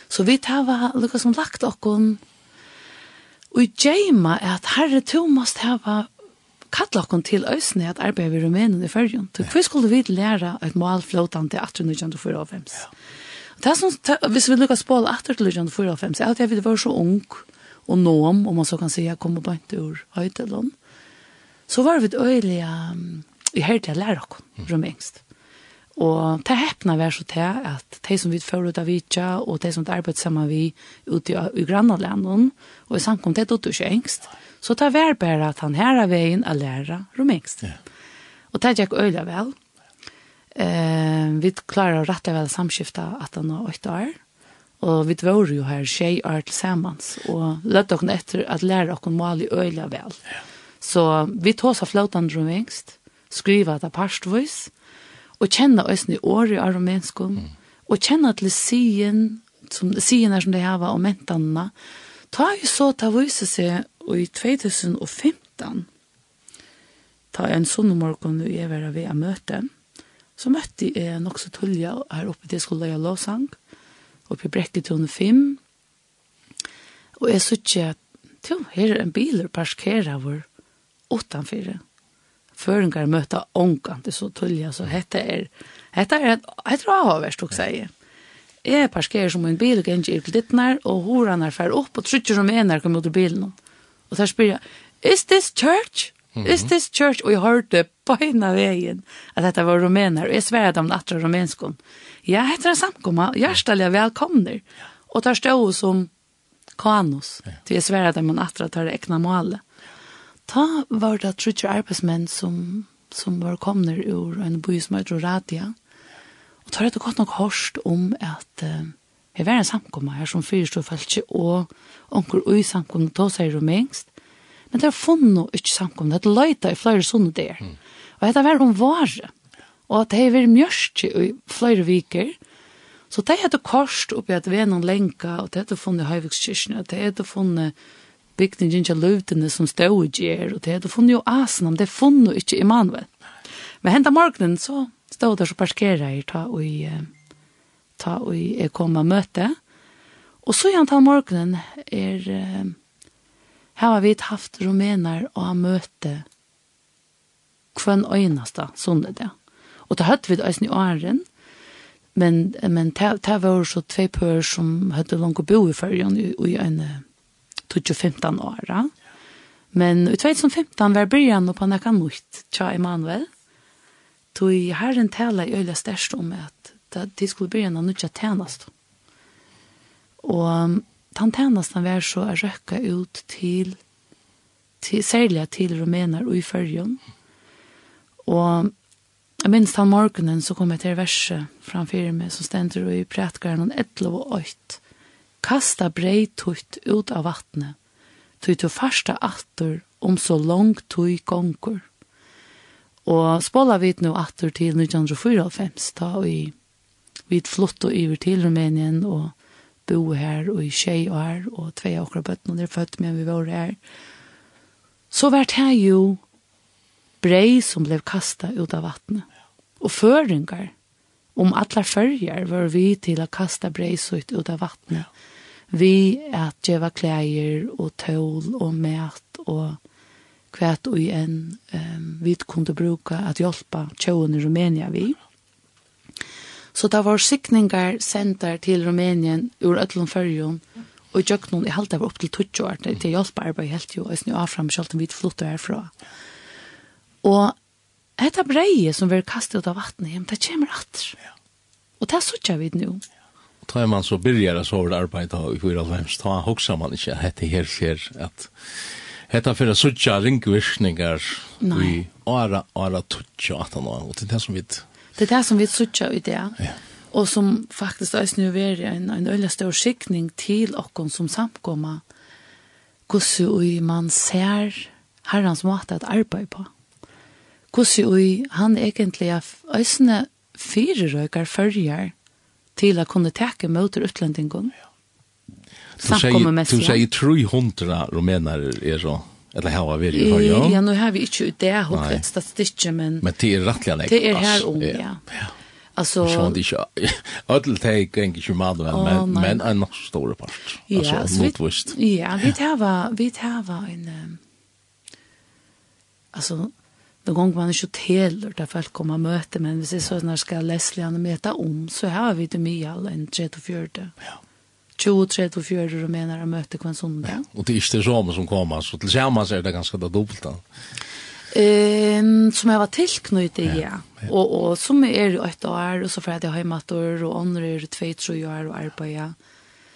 Så vi tar hva lukka som lagt okkon Og i djeima er at herre, Thomas måst hava kalla okkon til øysene at arbeid vi rumänen i fyrrjun. Så hva skulle vi læra et mål flåtande 1894? Ja. Det er som, hvis vi lukkar spål 1894, er at jeg vil være så ung og nåm, om man så kan säga, kom og bant ur høytelån, så var vi et øyelig um, i herre til å lære okkon rumänst. Mm. Og det heppna vær så til at de som vi får ut av Vitja, og de som arbeider sammen vi ute i, i grannalanden, og i samkom det er ikke engst, så det vær bare at han her er veien å lære romengst. Ja. Og det gikk øyla vel. Eh, vi klarer å rette vel samskifta at han har åtte år, og vi var jo her tjej år til tillsammans, og løtte dere etter at lære dere mål i øyla vel. Ja. Så vi tog så flotande romengst, skriva det parstvis, og kjenne øyne i året av rumensko, mm. og kjenne til sien, som, sien er som det hava, og mentanna, ta jo så ta vise seg, og i 2015, ta en sånn morgen vi er ved å møte, så møtte jeg nok så tullja her oppe til skolen jeg lovsang, oppe i Brekketone 5, og jeg så ikke at, jo, her er en bil parkerer vår utanfyrir føringar møta onkan til så tullja, så hette er, hette er, hette er avhåverst, og sier. Jeg parkerer som en bil, og ikke er glittnar, og horan er fer opp, og trykker som en er kommer ut av bilen. Og der spyr jeg, is this church? Is this church? Og jeg hørte på henne veien at dette var rumener, og jeg sverre dem at det var rumenskon. Ja, hette er samkomma, hjertelig velkomner. Og der stod som kanos, til jeg sverre dem at det var ekna målet. Ta var det trutje arbeidsmenn som, som var kommet ur en by som heter Radia. Og tar det godt nok hørst om at uh, jeg var en samkommet her som fyrstod falskje, og onker ui samkommet, da sier du mengst. Men det har funnet ikke samkommet, det løyta i flere sånne der. Mm. Og dette var hun vare. Og at det har vært mjørst i flere viker. Så det hadde korst oppi at vi er noen lenka, og det hadde funnet Høyvikskirken, og det hadde funnet bygningen til løvdene som stod i gjer, og det hadde funnet jo asen, det funnet ikke Immanuel. Men hentet morgenen så stod der så parkeret jeg ta og ta og jeg kom og møte. Og så igjen til morgenen er her har vi haft rumener og møte kvann øynasta sånne det. Og da hadde vi det eisen i åren, men, men det, var så tve pør som hadde langt å bo i førjen i, i øynene 12-15 år. Men i 2015 var början på näka nytt tja Emanuel. Tog herren tala i öliga störst om att de skulle börja en nytt tjänast. Och den tjänasten var så att röka ut till, till sälja till romener och i färgen. Och Jeg minns den morgenen så kom jeg til verset framfor meg som stender i prætkaren og etter og Och kasta brei tutt ut av vattnet, tui og farsta atter om så langt tui gongur. Og spåla vi nu atter til 1994, da vi, vi flott og iver til Rumænien og bo her og i tjei og her, og tvei av okra bøttene der født med vi var her. Så vært her jo brei som blev kasta ut av vattnet, og føringar om alla följer var vi till att kasta brejsut ut av vattnet. Vi att geva kläder och tål och mät och kvärt och en um, vi kunde bruka att hjälpa tjåen i Rumänien vi. Så det var sikningar sender till Rumänien ur ötlun följon og i jöknun i halda var upp til 20 år til hjälpa arbeid helt jo og snu av fram sjalt om vi flottar herfra. Og Hetta breie som vi kastet ut av vattnet hjem, det kommer atter. Ja. Og det suttar vi nu. Ja. Og tar man så byrjar det så over arbeidet i 4.5, ta hoksa man ikke at dette her skjer at Hetta fyrir suttja ringvirkningar i ara ara tuttja atan år, og det er det som vi... Det er det som vi suttja i det, ja. og som faktisk er snu veri en, en øyla stor skikning til okkon som samkomma, hvordan man ser herrans måte at arbeide på. Mm hvordan ui han egentlig er øsne fire røyker førjer til å kunne teke mot utlendingen. Ja. Du sier 300 rumener er så, eller her var vi i førje. Ja, nå har vi ikke ut det, hukk et statistikk, men... Men det er rettelig enn Det er her om, ja. ja. Alltså så det är ödel tag gäng ju mal väl men men en nog stor part. Ja, alltså mot vist. Ja, vi tar vi tar en um, Alltså Då gång man inte till där folk kommer och möter men hvis är så när ska Leslie han möta om så har vi det mye all en 34. Ja. 20 och 40 och menar att möta kvar söndag. Ja, och det är inte så som kommer så tillsammans är det ganska det dubbla. Ehm som jag var tillknuten i ja. Och och som är ett år och så för att jag har mator och andra är två tre år och arbeta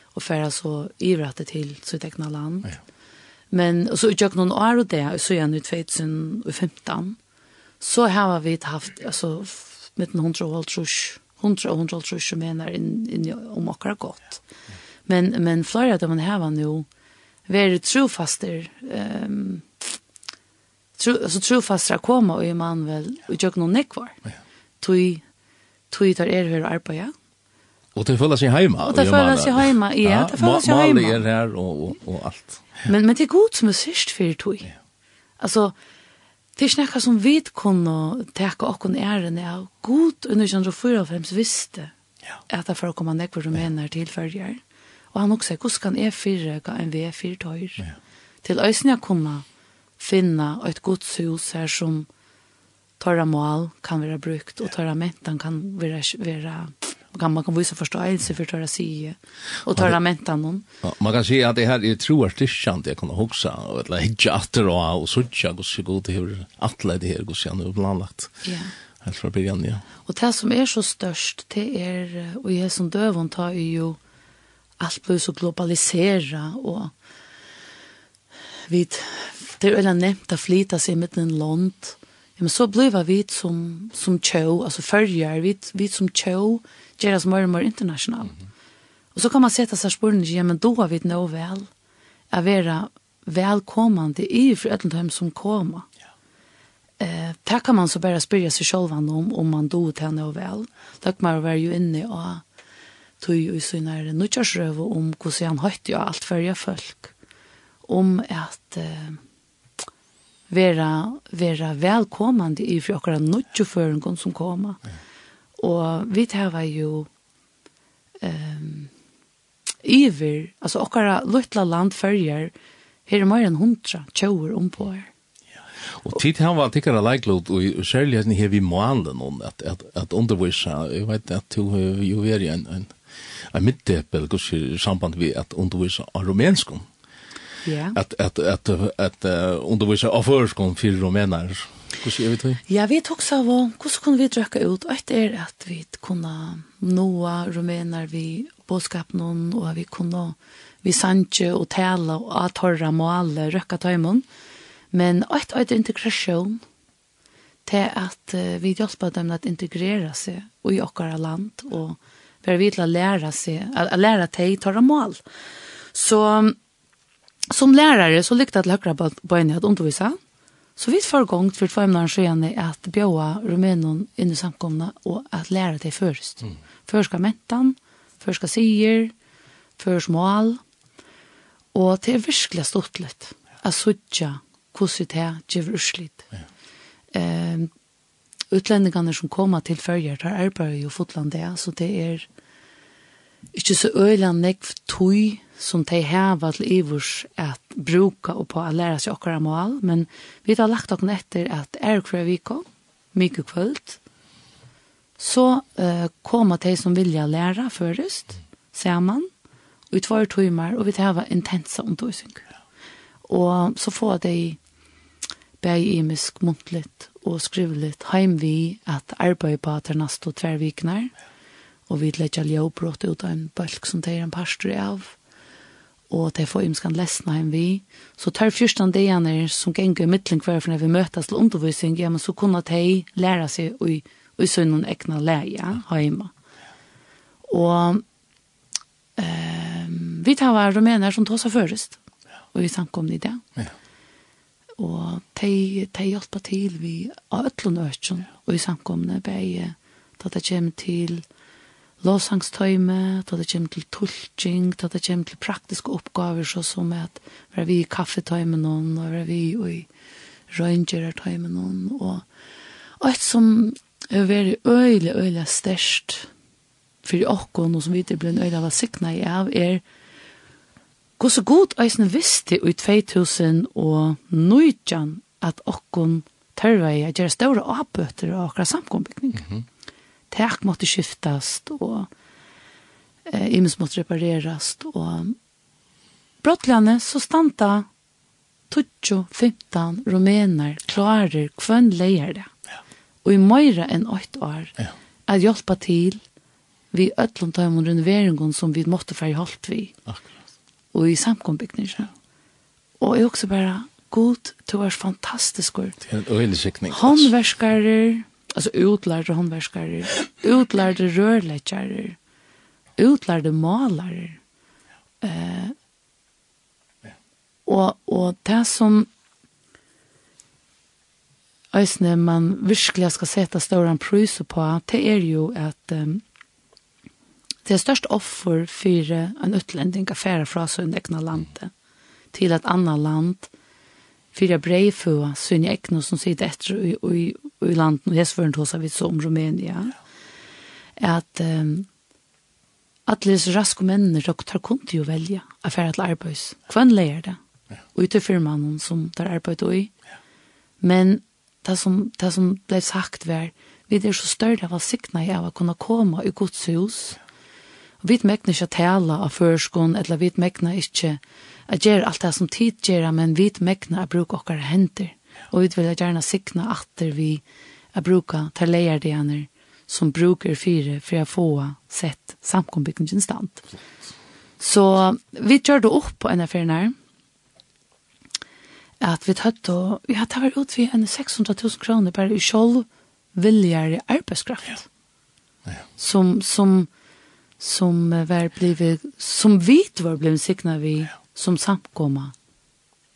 och färra så ivrat till så teckna land. Ja. Men så utgjør någon år och det, så är han 2015 så har vi haft alltså med en hundra och halvtrus hundra och hundra halvtrus som menar in, in, om akkurat gott. Men, men flera av man här nu vara trofaster ehm tro, alltså trofaster komma och man väl och jag någon nekvar. Ja. Tui, tui tar er hur arbetar ja. Och det följer sig hemma. Och det följer sig hemma, ja, det följer sig hemma. Man är här och, och, och allt. Men, men det är gott som är sist för tui. Ja. Alltså, Det er ikke noe som vi kunne teke åkken æren av. God under 1945 visste ja. at det for å komme nekve rumener til følger. Og han også, hvordan kan jeg fyre ga en V4 tøyr? Ja. Til øyne jeg kunne finne et godshus her som tørre mål kan være brukt, og tørre mentan kan være, være kan man kan visa förståelse för det sig och ta mentan någon. Ja, man kan se att det här är troarstischant jag kan huxa och ett läge åter och och sådär går så god det hur alla det här går sen och blandat. Ja. Helt från början ja. Och det som är så störst det är och jag som dövon tar ju allt blir så globalisera och vid det är väl nämnt att flyta sig med en land. Ja, men så blir vi som som tjå, alltså förrjar vi vi som tjå göras mer och mer international. Mm -hmm. Och så kan man sätta sig spåren ja, men då har vi det väl att vara välkommande i för ödlundhem som kommer. Ja. Eh, där kan man så bara spyrja sig själv om om man då tar nog väl. Tack kan man vara ju inne och tog ju så när det nutcharsröv om hur han hött ju allt förja folk om att eh, vera vera välkommande i för några nutchföringar som kommer. Ja Og vi tar jo um, iver, altså okkara luttla land fyrjer, her er mer enn hundra tjauer ompå her. Og tid han var tikkara leiklod, og særlig hans her vi målen om at, at, at undervisa, jeg vet at du jo er en, en, en midtdepel, samband vi at undervisa av rumenskum. Ja. At, at, at, at, at uh, undervisa av førskum fyrir rumenar, Hvordan er vi til? Ja, vi tok så av hvordan kunne vi drøkke ut. Og et er at vi kunne noe rumener vi bådskap noen, og vi kunne vi sanje og tale og atorra måle røkka tøymon. Men et er integrasjon til at vi hjelper dem at integrere seg i okkara land og være vidt å lære seg, å lære til tørre mål. Så som lærare så lykte jeg til høyre på en jeg hadde underviset, Så vi får gångt för två ämnen skeende att bjöa rumänen in i samkomna och att lära det först. Mm. Först ska mättan, först ska sier, först mål. Och det är verkligen stort lätt. Att sutja kusset här giver urslit. Ja. Ehm utlänningarna som kommer till färger där arbetar ju fotlandet så det är ikke så øyla nekv tøy som de heva til ivurs at bruka og på å læra seg okkara mål, men vi har lagt okken etter at er hver vika, mykje kvöld, så uh, koma de som vilja læra først, saman, og i tvær tøymar, og vi heva intensa undervisning. Og så får de bæg imisk muntligt og skrivligt heim vi at arbeid på at det neste tverviknar, ja og vi letja ljøbrott ut av en bølg som det er en pastor av, og det får imskan lesna heim vi. Så tar fyrstan degene som gengur i mittlen hver for når vi møtes til undervisning, ja, men så kunne de læra seg i, i sønnen ekna leia heima. Og um, vi tar var rumener som tar seg først, og vi samkomne i det. Ja. Og de, de hjelper til vi av øtlån økken, og vi samkomne bare da det kommer til låsangstøyme, da det kommer til tulking, da det kommer til praktiske oppgaver, så som at være vi i kaffetøyme noen, og være vi i røyngerertøyme noen, og og et som er veldig øyelig, øyelig størst for åkken, og som vi blir en øyelig av å sikne i av, er hvor så god eisne visste i 2000 og nøytjan at åkken tørre i å gjøre større avbøter av akkurat samkombygning. Mm -hmm tak måtte skiftast, og eh, imens måtte reparerast, og brottljane så standa 12-15 rumener klarer kvønn leier det. Ja. Og i møyre enn 8 år, ja. at hjelpa til vi øtlom tar om renoveringen som vi måtte færre holdt vi. Akkurat. Og i samkombygning, Ja. Og jeg også bare, god, du er fantastisk. Det er en øyelig skikning. Håndverskarer, Alltså utlärda handverkare, utlärda rörläggare, utlärda malare. Eh, og, og det som Øysene man virkelig skal sette større pris på, det er jo at um, det er størst offer for en utlending affär fra sin egna land til et annet land, for att brei for sin egna som sitter etter i, i, i landet, og hessføren tås vi så om Rumænia, at um, at disse raske mennene tar kun til å velge affæret til arbeids. Hvem leier det? Og ut til firmaen som tar arbeid i. Men det som, det som ble sagt var, vi er så større av å sikne av å kunne komme i Guds hus. Og vi mekna ikke tala av førskolen, eller vi mekna ikke å gjøre alt det som tid gjør, men vi mekna å bruke okkar hender Og vi vil gjerne sikna atter vi a bruka tar leierdeaner som brukar fyre for å få sett samkombyggingen stand. Så vi gjør det opp på NFR her. at vi tatt og, ja, det var ut vi en 600 000 kroner bare i kjold viljare arbeidskraft. Ja. Som, som, som var blivit, som vi var blivit sikna vi, ja. som samkomma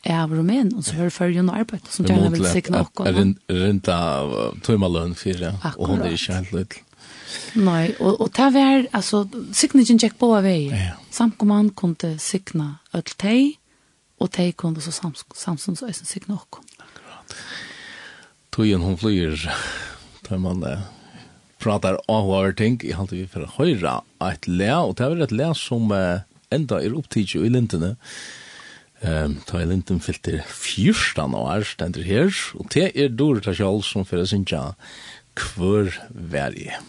av Rumän och så hör för ju arbete som gärna vill signa och renta tömmalön för och hon är ju helt lit. Nej, och och ta vär alltså signagen check på väg. Samkomman kunde signa öll tej och tej kunde så sams Samsung så är signa och. Akkurat. Tojen hon flyr tar man det pratar om ting i halt vi för höra ett lä och det är ett lä som ända är upptidigt i lintene. Eh Ehm ta linten filter 14 år stendur her og te er dårlig sjálv som fyrir sinja kvør verje.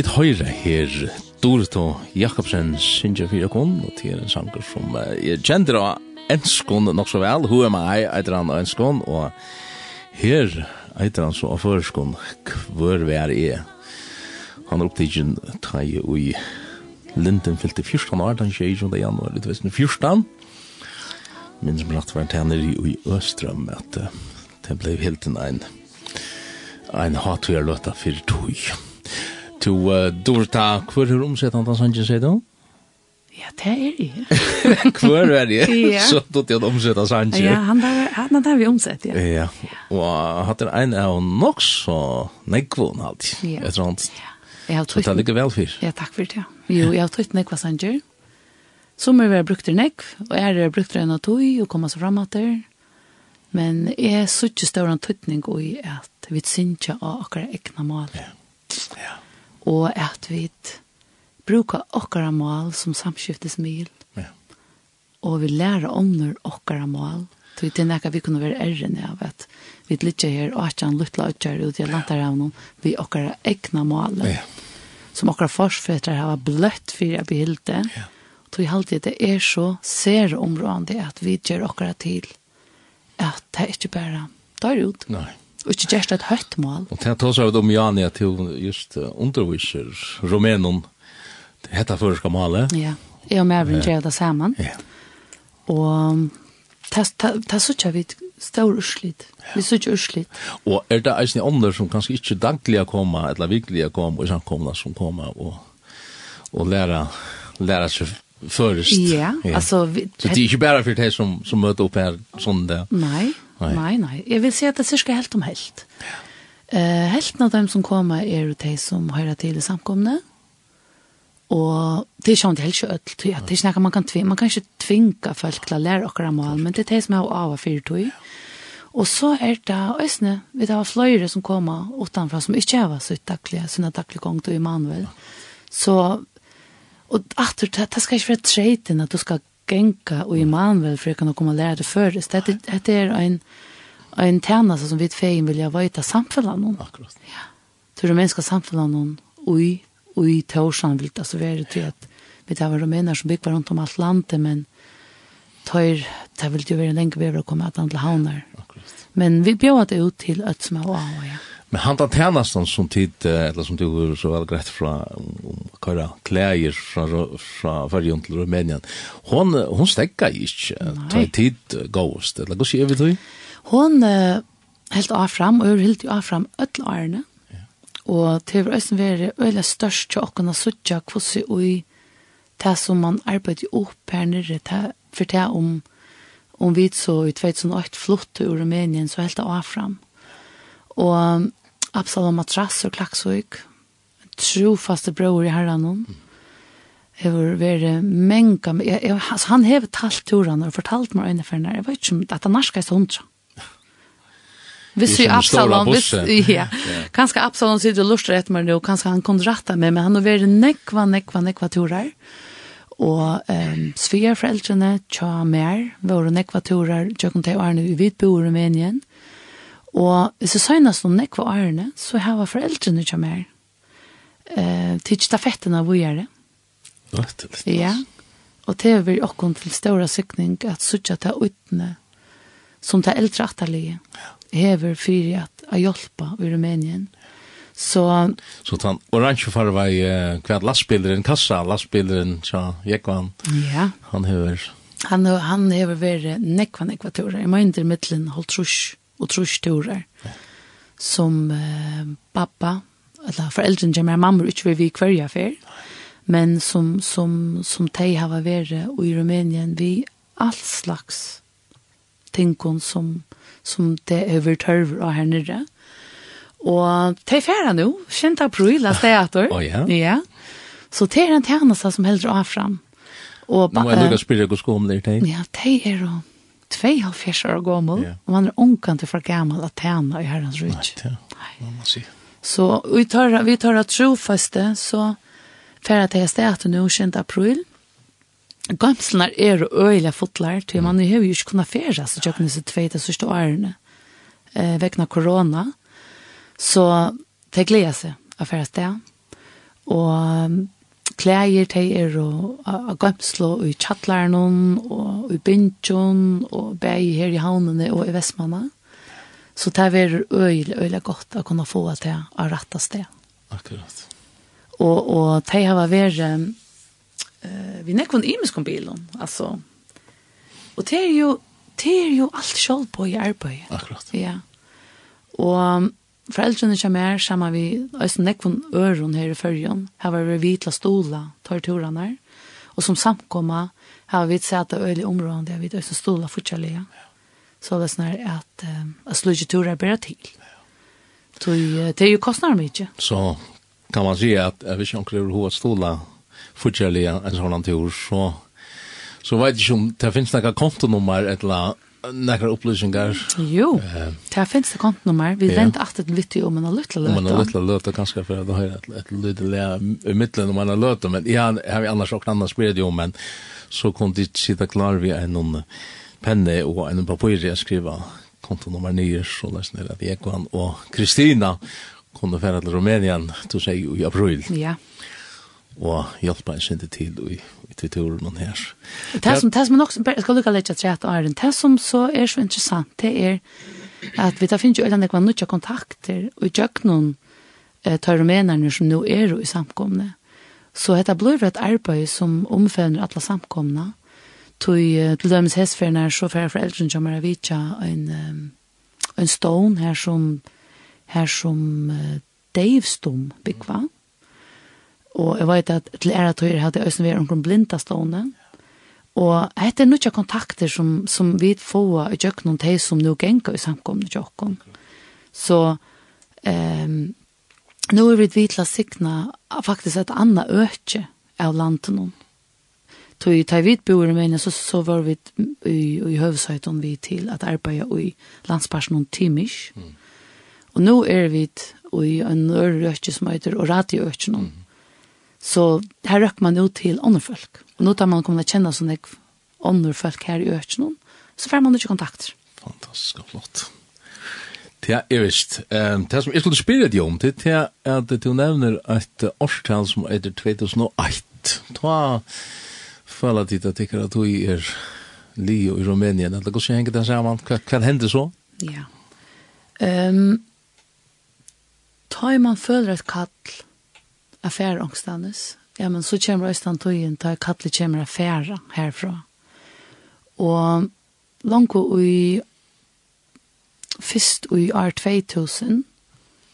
Vi høyre her Dorito Jakobsen synger fyrir kon, og til en sanger som jeg kjente da enskon nok så vel, Who am I, eitir han enskon, og her eitir han så av førskon, Hvor vær er Han er opptidgen teg ui Linden fyllte 14 år, den 20. januar 2014. Minns som at var tenner i Østrøm, at uh, det ble helt en en hatverd løtta fyrir tog to uh, Dorta, hvor er omsett han sannsyn, sier du? Ja, det er det. Hvor er det? Ja. Så jeg omsett omsätta Sanchez. Ja, han där han der vi omsett, ja. Ja. og Och er en av nok så nekvon halt. Ett sånt. Ja. Jeg har trött. Det ligger vel fyr. Ja, takk for det. ja. Jo, jeg har trött nekva Sanchez. Som är väl brukt nekv och är det brukt en og och komma så framåt där. Men jeg er så ikke større en tøytning i at vi synja av akkurat egna mål. Ja. Ja og at vi brukar okkara mål som samskiftesmil. Ja. Og vi lærer ånder okkara mål. Så det er nekka vi kunne være æren av at vi lytter her, og at han lytter og lytter ut i Atlantarhavnen, vi okkara egna mål. Ja. Som okkara forsfetter har bløtt for å behilde. Ja. Så jeg alltid det er så ser områdende at vi gjør okkara til at det er ikke bare tar ut. Nei og ikke gjørst et høyt mål. Og til å ta det om Jani at hun just underviser romenon, det heter føreska målet. Ja, jeg og Mervin gjør det sammen. Ja. Og det er sånn vi står urslit. Vi står ikke urslit. Og er det eisen ånder som kanskje ikke daglig kommer, eller virkelig kommer, og samkomna som kommer, og, og lærer, lærer seg først. Ja, altså... Så det er ikke bare for det som, som møter opp her sånn det. Nei. Nei. nei, nei. Jeg vil si at det er cirka helt om helt. Ja. Uh, helten av dem som kommer er de som hører til i samkomne. Og det er sånn det er ikke ødel, det er ikke noe man kan tvinge. Man kan ikke tvinge folk til å lære akkurat mål, men det er de som er av og fyrtøy. Og så er det øsne, vi har fløyre som kommer utenfra, som ikke har så utdaklige, sånn daglig gong til Immanuel. Så, og at det skal ikke være treit at du skal genka og Immanuel for å kan komme og lære det først. Dette, dette er en, en tjeneste som vi feien vil jeg vite samfunnet noen. Akkurat. Ja. Tror du mennesker samfunnet noen ui, ui tårsan vil det, altså være til at vi tar rumener som bygger rundt om alt landet, men tar, det vil jo være lenge vi vil komme at andre havner. Akkurat. Men vi bjør det ut til at som er av, ja. Men han tar tjänsten som tid, eller som du så väl grett från um, Kara Kläger från från Färjön till Rumänien. Hon hon stäcker inte. Ta tid ghost. Eller går sig över till. Hon helt av fram och helt av fram öll arne. Og til å øyne være øyla størst til åkken å suttje hvordan og det som man arbeider opp her nere, for det om, om vi så i 2008 flott til Rumänien så helt av fram. Og Absalom Matras og Klaksvik, trofaste bror i herren hon. Hever vært menga, jeg, jeg, altså, han hever talt turan og fortalt meg øyne for jeg vet ikke om at han norska er hundra. Hvis vi Absalom, hvis, ja, kanskje Absalom sitter og lurer etter meg nå, kanskje han kunne rette meg, men han har vært nekva, nekva, nekva turer. Og um, svigerforeldrene, tja mer, våre nekva turer, tjøkken til Arne, i vet i Rumænien. Og hvis jeg søgnes noen nekva årene, så har jeg foreldrene ikke mer. Uh, til stafetten av det? Ja. Og det er vi åkken til større sikning at sutja ta utne som ta eldre atterlige hever fyrir at a hjelpa i Rumænien. Så så han orange farva i uh, kvad lastbileren kassa lastbileren så Jekvan. Ja. Han hever. Han han hever ver nekva nekva turar. I mindir mittlen holtrush og trusjturer som eh, pappa, eller foreldrene kommer min mamma, ikke vil vi hver jeg fer, men som, som, som de har vært i Rumænien, vi all slags tingene som, som det overtørver og her nere. Og de fer nå, kjent april, av stedet. Å ja? Ja. Så det er en tjeneste som helder av fram. Og, Nå er det å spille hvordan skolen er det. Ja, de er jo 72 år gammel, yeah. og man er omkant for gammel at tjene i herrens rydg. Nei, det må si. Så vi tar, vi tar at trofaste, så færre til jeg stedet nå, 20. april. Gamslene er øyelig fotlar, til man har jo ikke kunnet fære, så jeg kunne se tveit de sørste årene, eh, vekna korona. Så det gleder seg å fære stedet. Og klæger til er og av gømslo og i tjattlæren og i bintjon og bæg her i havnene og i Vestmanna. Så det er øyelig, øyelig godt å kunne få det av rette sted. Akkurat. Og, og de har vært uh, vi nekker en imisk om bilen, altså. Og det er jo, det er jo alt selv på i arbeid. Akkurat. Ja. Og foreldrene kommer her sammen vi Øysten Nekvon øren her i førjen. Her var vi vidt stola, tar turene her. Og som samkomma har vi sett det øyelig områden der vi Øysten stola fortsatt Ja. Så det er sånn at uh, sludgeturer bare til. Så det er jo kostnader mye. Så kan man si at jeg vet ikke om det er har hovedstola fortsatt en sånn tur, så så vet jeg ikke om det finnes noen kontonummer et eller annet nekra upplýsingar. Jo, Eh, det finnes det kontonummer. Vi ja. venter alltid en vittig om en har lytla løta. Om en har lytla løta, kanskje for at har et, et lytte lea i mitten om en har men ja, har vi annars og annars spyrir jo, men så kom de ikke sitte klar vi en noen penne og en papir jeg skriva kontonummer nye, så løsner at jeg og Kristina kunne færa til Rumänien, du sier jo i april. Ja, ja og hjelpa en sinne til i, i tuturen her. Det som, det som er nok, jeg skal lukke litt at rett åren, det som så er så interessant, det er at vi da finnes jo eller nekva nutja kontakter, og i noen eh, tar rumenerne som nå er i samkomne. Så dette blir et arbeid som omfevner alle samkomne, tog til dømes hestferner så færre foreldren som er vitja en, en stone her som her som uh, Dave Stom byggva. Mm Og jeg vet at til ære tøyre hadde jeg også vært omkring blinda stående. Og dette er noen kontakter som, som vi får i tjøkken og de som nå ganger i samkomne tjøkken. Så um, nå er vi vidt til å sikne faktisk et annet øke av landet noen. Tøy, i Taivid bor i Rumænien, så, så var vi i, i høvesøyton vi til at arbeide i landsparsen om Timish. Mm. Og nå er vi i en ørrøkke som heter Orati-økken. Mm Så her røkker man ut til andre folk. Og nå tar man kommer til å kjenne sånne andre folk her i Økjennom, så får man ikke kontakter. Fantastisk og flott. Det visst. vist. Det som jeg skulle spørre deg om, det er at du nevner et årstall som heter 2008. Da føler jeg at jeg at du er Leo i Rumænien. Det går henger det sammen. Hva hender så? Ja. Um, ta man føler et kall, affär ångstanes. Ja, men så kommer Øystein Tøyen tar Katle kommer affæra herfra. Og langt og i først i år 2000,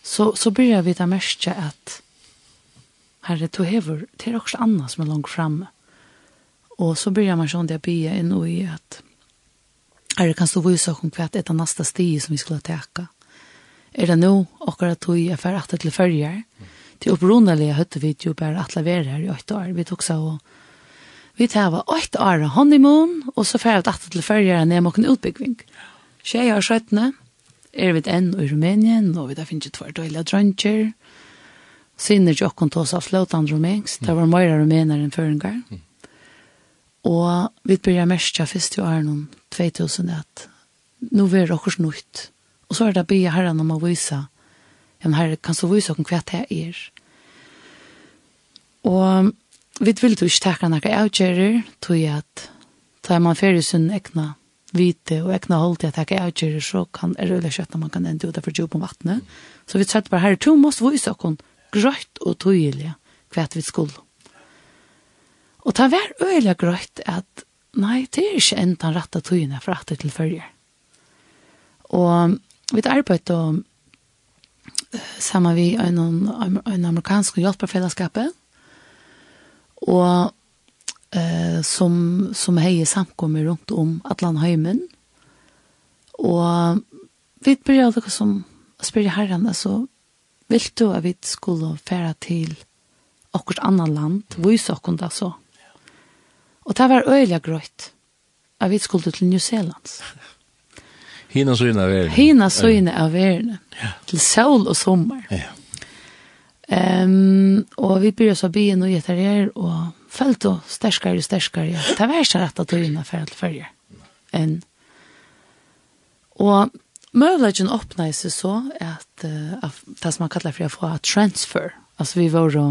så, så börjar vi ta mest at herre, du hever, det er også annet som er langt framme. Og så begynner man sånn det bia inn i at herre, kan du vise om hva et av neste sti som vi skulle teka? Er det nå akkurat du er ferdig til følger? Mm det opprunalige høtte vi jo bare at levere her i åtte år. Vi tok så og vi tar var åtte år av honeymoon, og så fer vi at til førjere ned mot en utbyggving. Tjei og skjøttene er vi enn i Rumænien, og vi da finnes tvær døyla drøntjer. Sinner jo okkon tås av flåtan rumensk, det var mer rumæner enn føringar. Og vi byrja merskja fyrst i åren 2000 at nå er det okkurs nytt. Og så er det bygge herren om å vise men herre, kan så vise oss hva det er. Og vi vil jo ikke takke noen avgjører, tror jeg at tar man ferie sin egna vite og egna hold til at jeg avgjører, så kan er det kjøtt når man kan enda utenfor jobb om vattnet. Så vi tredje bare, herre, to måste vise oss grøtt og tydelig hva vi skulle. Og det vær øyelig grøtt at nei, det er ikke enda rett av tøyene for at det tilfølger. Og vi arbeider om sammen vi en, en amerikansk hjelperfellesskap og eh, som, som heier samkommer rundt om Atlanheimen og vi blir alle som spyrir herren altså vil du at vi skulle fære til okkurs annan land? Vise okkund så og det var øyelig grøyt at vi skulle til New Zealand. Hina søgne av verden. Hina søgne av verden. Ja. Til sol og sommer. Ja. Um, og vi blir så byen og gjetter her, og følt og sterskere og sterskere. Ja. Det var ikke rett at du innan for alt førje. En. Og møvleggen åpnet seg så at uh, det som man kallar for å få transfer. Altså vi var, jo,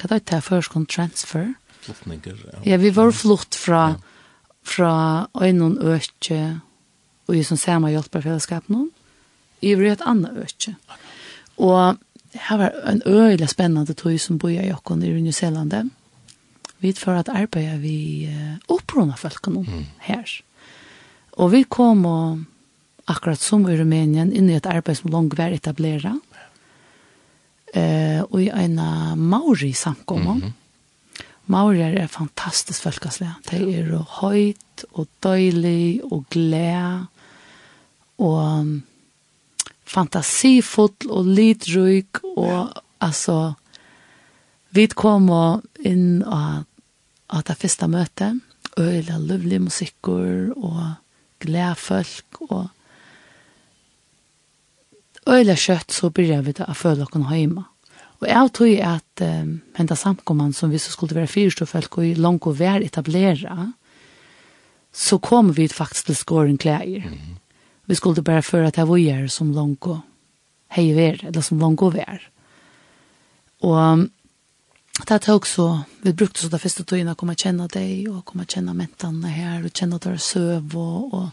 hva er det først kom transfer? Flottninger. Ja. ja, vi var flott fra, ja. fra øynene øke, og i som samme hjelperfellesskap nå, i et annet øke. Og her var en øyelig spennende tog som bor i Jokkon i New Zealand. Vi for at arbeider vi opprona folkene mm. her. Og vi kom og akkurat som i Rumænien inn i et arbeid som langt var etableret. Ja. Eh, og i en maori samkommer. Mm -hmm. Maori er fantastisk folkeslig. De er høyt og døylig og glede og fantasifull og lidryk og ja. altså vi kom inn av at det første møtet øyla løvlig musikker og glede folk og øyla kjøtt så begynner vi å føle oss hjemme. Og jeg tror at um, henta samkommene som vi så skulle være fyrst folk og langt og vær etablere, så kom vi faktisk til skåren klær. Mm -hmm. Vi skulle bare føre at jeg var som langt og hei ver, eller som langt og ver. Och det tog också, vi brukte så det första tiden att komma känna dig och komma känna mentan här och känna deras søv, och, och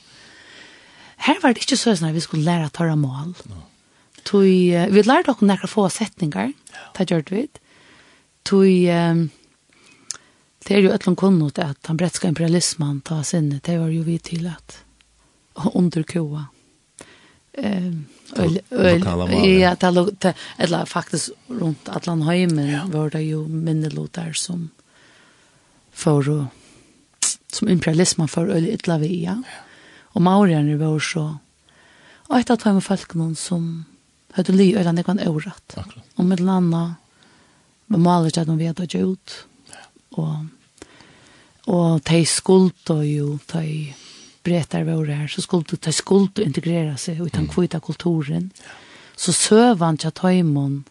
här var det inte så att vi skulle lära å ta mål. No. uh, vi lærte oss några få sättningar, det gjorde vi. Tog, um, det är ju ett långt kunnot att han bretska imperialismen tar sinne, det var ju vi till att under koa. Ehm ja, ta ta eller faktiskt runt Atlant heimen ja. var det ju minnelotar som för som imperialismen för öl illa vi ja. Och Maurian var så och ett av de folken som hade ly eller det kan orat. Och med landa med malet att de vet att ut. Och och te skuld då ju de bretar var her, så skulle de skulle integrera seg utan mm. kvita kulturen. Så søvan tja taimon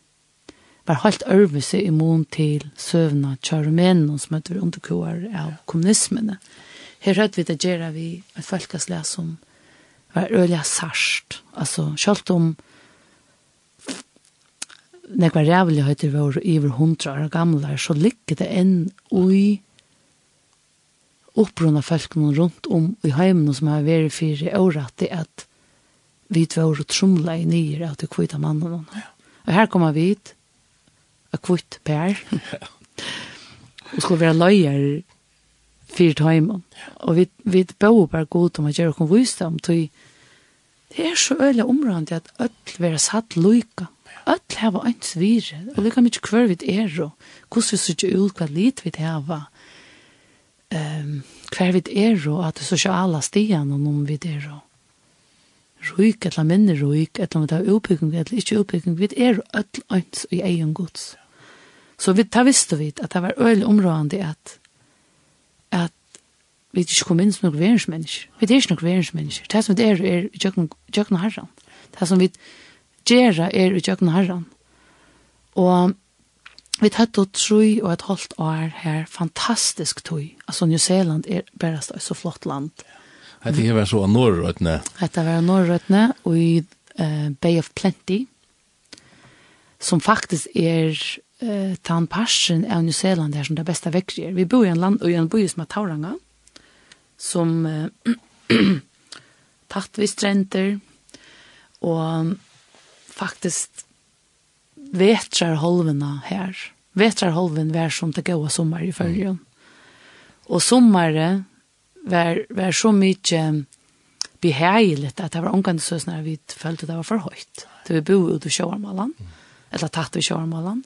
var helt ørvise immun til søvna tja rumenon som heter underkoar av kommunismene. Her høyt vi det gjerra vi et folkesle som var øyla sarsht. Altså, sjalt om nekva rævlig høyter var over hundra år gamle, så ligger det enn ui opprunna folkene rundt om i heimene som har vært for året at vi var og trumla i nyer av de kvita mannen. Ja. Og her kommer vi hit, og kvitt Per, ja. og skulle være løyer for heimen. Ja. Og vi, vi bør bare gå ut om å gjøre noen visdom til det er så øyelig området at ødel være satt lykke. Ødel har vært ens vire, og lykke mye hver vi er, og hvordan vi sitter ut hva litt vi har um, hver vi er og at det sosiale stian og noen vi er og rujk, eller minne rujk, eller om det er utbygging, eller ikke utbygging, vi er ødel øyns i egen gods. Så vi, da visste vi at det var øyelig områdende at, at vi ikke kom inn som noen verensmennesker. Vi er ikke noen verensmennesker. Det som vi er, er i jøkken herren. Det som vi gjør er i kjøkken herren. Og Vi tatt og troi og et halvt år her, fantastisk tøy. Altså, New Zealand er bare et så flott land. Hette her var så norrøtne? Hette var norrøtne, og i uh, Bay of Plenty, som faktisk er uh, tan parsen av New Zealand her som det beste vekker er. Vi bor i en land, og i en by som er Tauranga, som uh, tatt vi strenter, og faktisk vetrar holvena her. Vetrarholven var som det gåa sommar i följen. Og sommare var, var så mykje behägligt att det var omgående så när vi følte det var för høyt. Det vi bo ut i Sjörmallan, mm. eller tatt i Sjörmallan.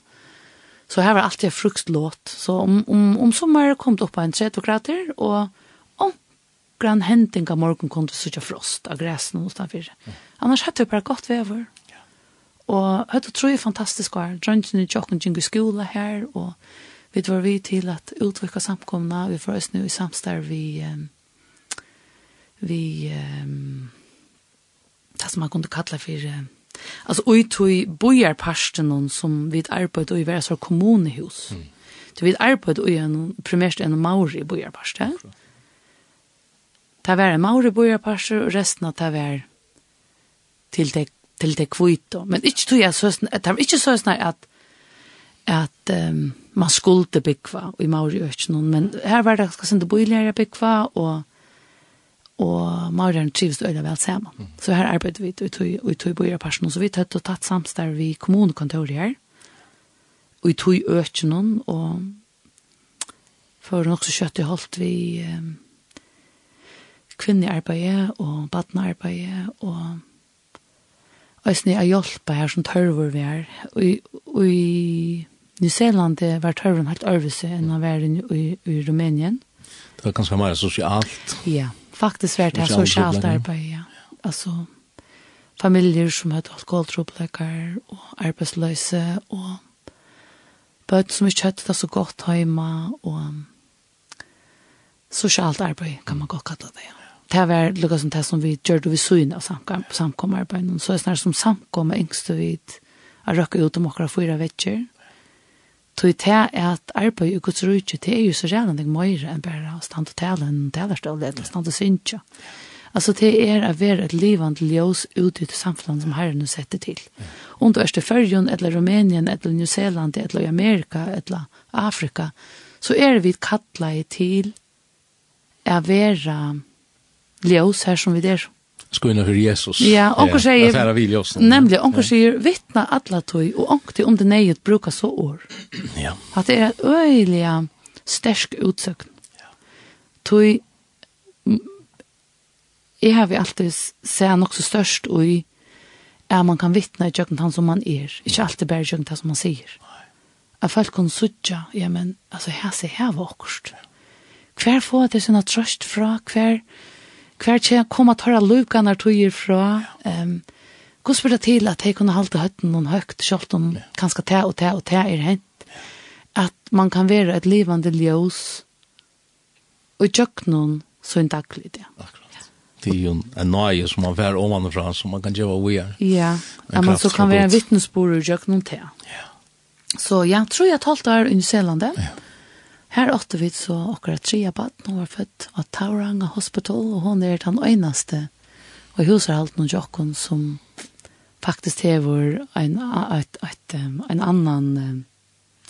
Så här var alltid fruktlåt. Så om, om, om sommar kom det opp på en 30 grader och grann henting av morgen kom det sånn frost av gräsen og utenfor. Mm. Annars hadde det bare godt vever. Og høyt og tror jeg fantastisk var. i tjokken gikk i skola her, og vi var vi til at utvikla samkomna, vi får oss nu i samstær vi, um, vi, um, det som man kunde kalla for, um, altså tog bojarparsten som vi arbeid i hver av kommunehus. Mm. Så vi arbeid i en, primært en mauri bojarparsten. Det var en mauri bojarparsten, og resten av det var til det til det kvito. Men ikke tog jeg søsne, det var ikke søsne at, at um, man skulle byggva i Mauri Økjenån, men her var det skal sende bøyligere byggva, og, og Maurieren trivs øyne vel sammen. Mm. Så her arbeidde vi i tog bøyerpersonen, så vi tøtt og tatt samstår vi kommunekontoret her, og i tog Økjenån, og for også kjøtt i holdt vi um, kvinnearbeidet og badnearbeidet og Øysene er hjelpa her som tørver vi er. Og i New Zealand var tørven helt øvelse enn å være i, i Rumænien. Det var ganske mer sosialt. Ja, faktisk var det sosialt arbeid, ja. Altså, familier som hadde alkoholtroblekker og arbeidsløse og bøtt som ikke hadde det så godt hjemme og sosialt arbeid kan man godt kalla det, ja det var lukka som det som vi gjør det vi søgna av samkommerarbeid. Så er det snart som samkommer yngste vi vidt å røkke ut om akkurat fyra vekker. Så det er at arbeid i Guds rujtje, det er jo så redan det møyre enn bare å stand og tale en talerstål, eller stand og synsja. Altså det er å være et livand ljøs ut i det samfunnet som herren setter til. Om du er til Førjun, eller Rumænien, eller New Zealand, eller Amerika, eller Afrika, så er vi kattlet til å være ljus her som vi der. Skoina for Jesus. Ja, onkur sier, ja, vi ljus. Nemlig, onkur ja. sier, vittna alla tøy, og onkur om det nøyet brukar så år. Ja. At det er et øyelig stersk utsøkn. Ja. Tøy, jeg har vi alltid sett nok så størst og i er man kan vittna i jøkken han som man er. Ikke alltid bare jøkken han som man sier. At folk kan sutja, ja, men, altså, her ser her var okkurst. Hver får det sin trøst fra, hver... Hver hver tje koma tåra lukanar tøyer fra. Um, Hvordan var det til at jeg kunne halte høtten noen høgt, selv om ja. kanskje te og te og te er hent? At man kan være et livande ljøs og gjøk noen så en daglig det. Akkurat. Det er jo en nøye som man vær omanifra, som man kan gjøre vi er. Ja, ja men så kan være en vittnesbord og gjøk noen te. Ja. Så ja, tror jeg talte i New Selande. Ja Her åtte vi så akkurat tre barn, hun var født av Tauranga Hospital, og hun er den eneste og huset alt noen jokken som faktisk hever en, et, et, en annan um,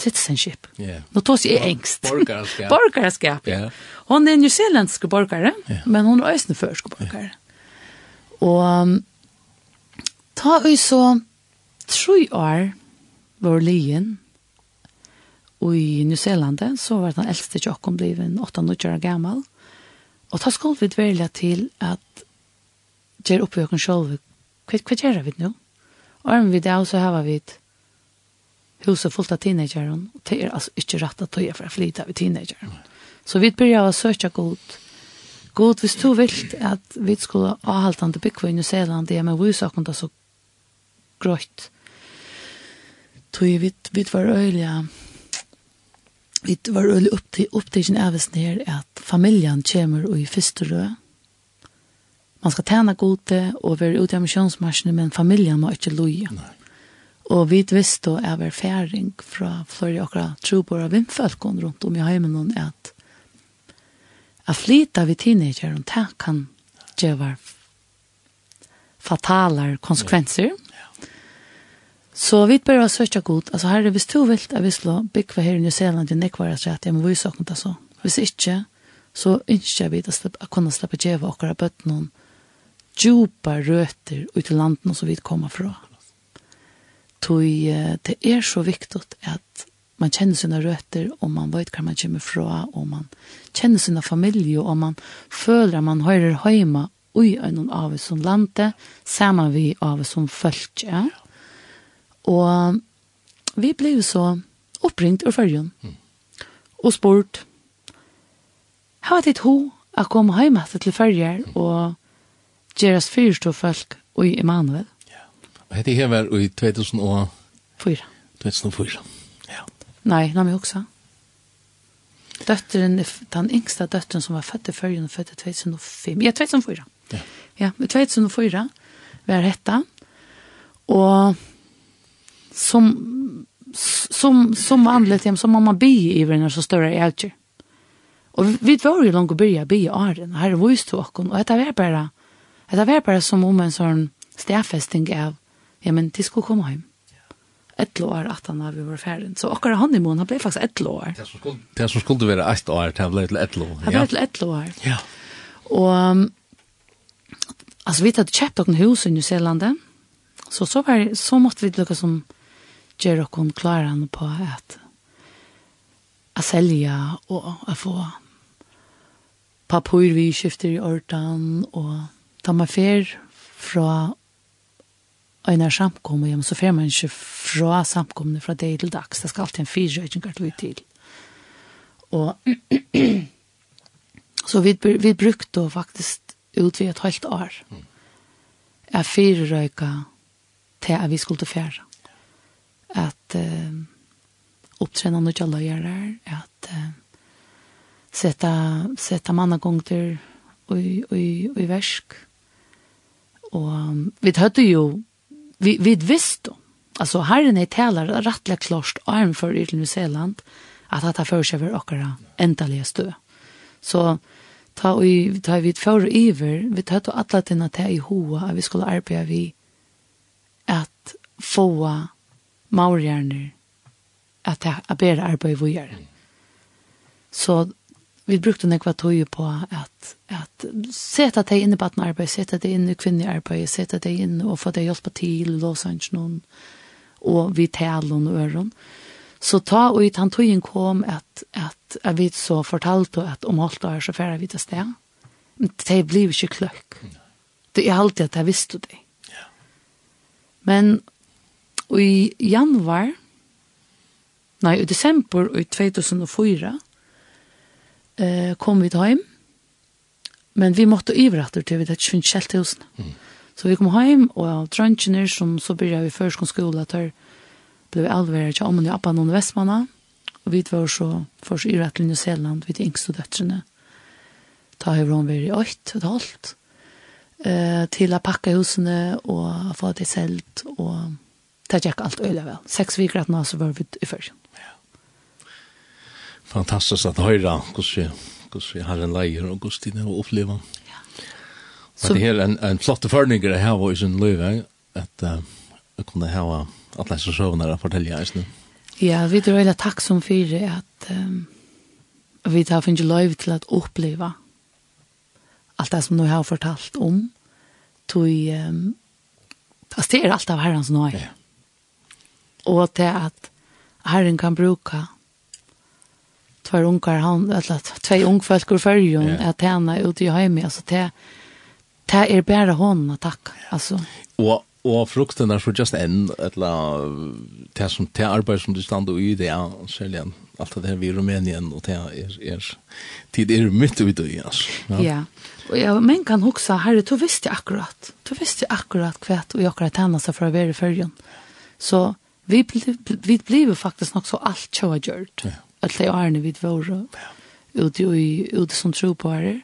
citizenship. Yeah. Nå tås jeg engst. Borgerskap. borgerskap, ja. Yeah. Hun er newzealandske borgare, yeah. men hun er øsneførske borgare. Yeah. Og um, ta vi så tre år vår lyen, Og i New Zealand så var den eldste tjokken bliven 8-9 år gammal. Og ta skulle vi dvelja til at gjør i okken sjolv. Hva, hva gjør vi nå? Og om vi det så har vi huset fullt av teenageren. Og det er altså ikke rett at tøye for å flyte av teenageren. Så vi begynner å søke godt. God, hvis du vil at vi skulle avhalte han til bygge i New Zealand, det er med vysakon da så grøyt. Tøye vi, vi var øyelig vi var øyelig upp til opptidsen av oss ned at familjen kommer och i første rød. Man skal tjene gode og være ute i misjonsmarsjene, men familjen må ikke loje. Og vi visste är jeg färring från fra flere akkurat trobor av vimfølken rundt om i heimen at at flytta vi teenager og det kan gjøre fataler konsekvenser. Så vi börjar söka god. Alltså här är hvis stor vil at vi slå bygge här i New Zealand i nekvara så att jag må vise sakna det så. Hvis ikke, så ønsker vi at jeg kunne slippe djeva akkurat bøtt noen djupa røter ut i landen som vi kommer fra. Tøy, det er så viktig at man kjenner sina røter, og man vet hva man kommer fra, og man kjenner sina familie, og man føler at man hører hjemme i en av oss som landet, sammen vi av oss som følger. Ja? Og vi ble jo så oppringt ur fyrrjun. Mm. Og spurt, hva var det ho å komme hjemme til fyrrjer mm. og gjøre oss fyrstå folk i Emanuel? Ja. Og hette her var i 2004. 2004, ja. Nei, nei, men også. Døtteren, den yngste døtteren som var født i fyrrjun, født i 2005. Ja, 2004. Ja. Ja, 2004 var hette. Og som som som vanligt hem som mamma bi i när så större är. Och vi var ju långt att börja bi är den här voice talken och detta var bara detta var bara som om en sån stäfesting av ja men det skulle komma hem. Ett år att han har vi var färdig. Så och han i månaden blev faktiskt ett år. Det som skulle det som skulle vara ett år det blev till ett år. Ja. Det blev ett år. Ja. Och alltså vi hade köpt några hus i Nya Zeeland. Så så var så måste vi lyckas som gjør dere klarene på at å selge og å få papur vi skifter i ordan og ta meg fer fra en er samkommet hjem, så fer man ikke fra samkommet fra dag til dags. Det skal alltid en fyrrøyting til ut til. Og så vi, vi brukte faktisk utvidet et halvt år. Jeg fyrrøyka til at vi skulle fære att eh, uppträna något jag löjer att eh, sätta, sätta mannagångter och i, i värsk. Och vi hade ju, vi, vi visste altså alltså herren är taler rettelig klart arm för i New Zealand att dette fører seg över akkurat endelige stö. Så ta vi ta vi för iver, vi tar alla tina till i hoa vi skulle arbeta vi att få maurjerner at jeg bedre arbeid vi gjør. Så vi brukte nekva tøye på at, at seta deg inn i badnarbeid, seta deg inn i kvinnearbeid, seta deg inn og få deg hjelpa til, og sånn noen, og vi talen og øren. Så ta og i tantøyen kom at, at at vi så fortalte at om alt år så færre vi til sted. Men det blir ikke kløk. Det er alltid at jeg visste det. Men I januar, nei, i desember i 2004, eh, kom vi til hjem, men vi måtte ivratter til vi det ikke finnes kjelt husene. Mm. Så vi kom hjem, og drøntjener som så begynte vi først kom at til ble alveret til ommen i Appan og Vestmanna, og vi var så først i rett til New Zealand, vi til yngste døtrene. Ta har hun vært i åkt, og halvt, eh, til å pakke husene og få det selv, og det gikk alt øyelig vel. Seks viker at nå så var vi i først. Ja. Fantastisk at høyre, hvordan vi har en leier og hvordan det er å oppleve. Ja. Så, det er en, en flotte førninger jeg har i sin løyve, at uh, jeg kunne ha alle som søvner og fortelle jeg Sånn. Ja, vi er veldig takk som fyrir at um, vi har finnet lov til å oppleve alt det som du har fortalt om, tog um, Altså, det er alt av herrens nøye. Ja og til at Herren kan bruka tvær ungar han, eller tvei ungfølk ur för ju at henne ute i heimi, altså til det er bare hånden å takke, altså. Og, og frukten er så just en eller det som det arbeid som du stand og i det, ja, særlig alt det her vi i Rumænien, og det er, er tid er mitt ute i, altså. Ja, ja. og ja, men kan huske, herre, du visste akkurat, du visste akkurat hva och jag akkurat henne seg för å være i fyrjun. Så vi, vi blev faktiskt nog så allt tjoa gjort. Ja. Att det är vi var Ja. Ute, i, ute som tro på det.